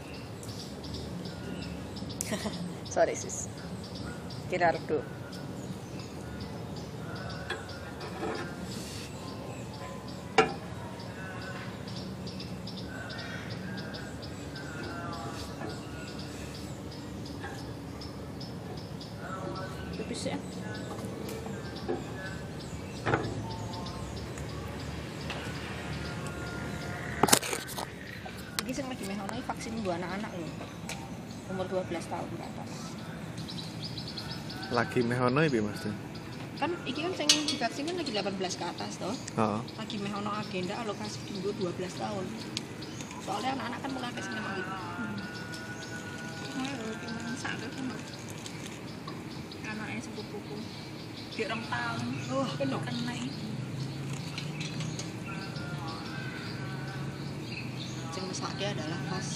Sorry sis kira redup lagi mehono ya mas? Kan iki kan sing divaksin kan lagi 18 ke atas toh. Oh. lagi mehono agenda alokasi dulu 12 tahun. Soalnya anak-anak kan mulai ke sini memang gitu anaknya sepupuku di orang tahun kan kena ini. Sing mesake adalah pas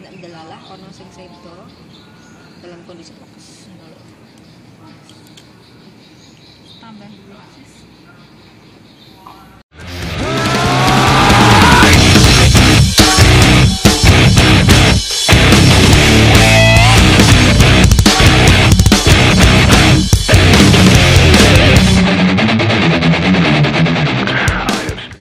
nek ndelalah ono sing sedo dalam kondisi prokes tambah dulu sis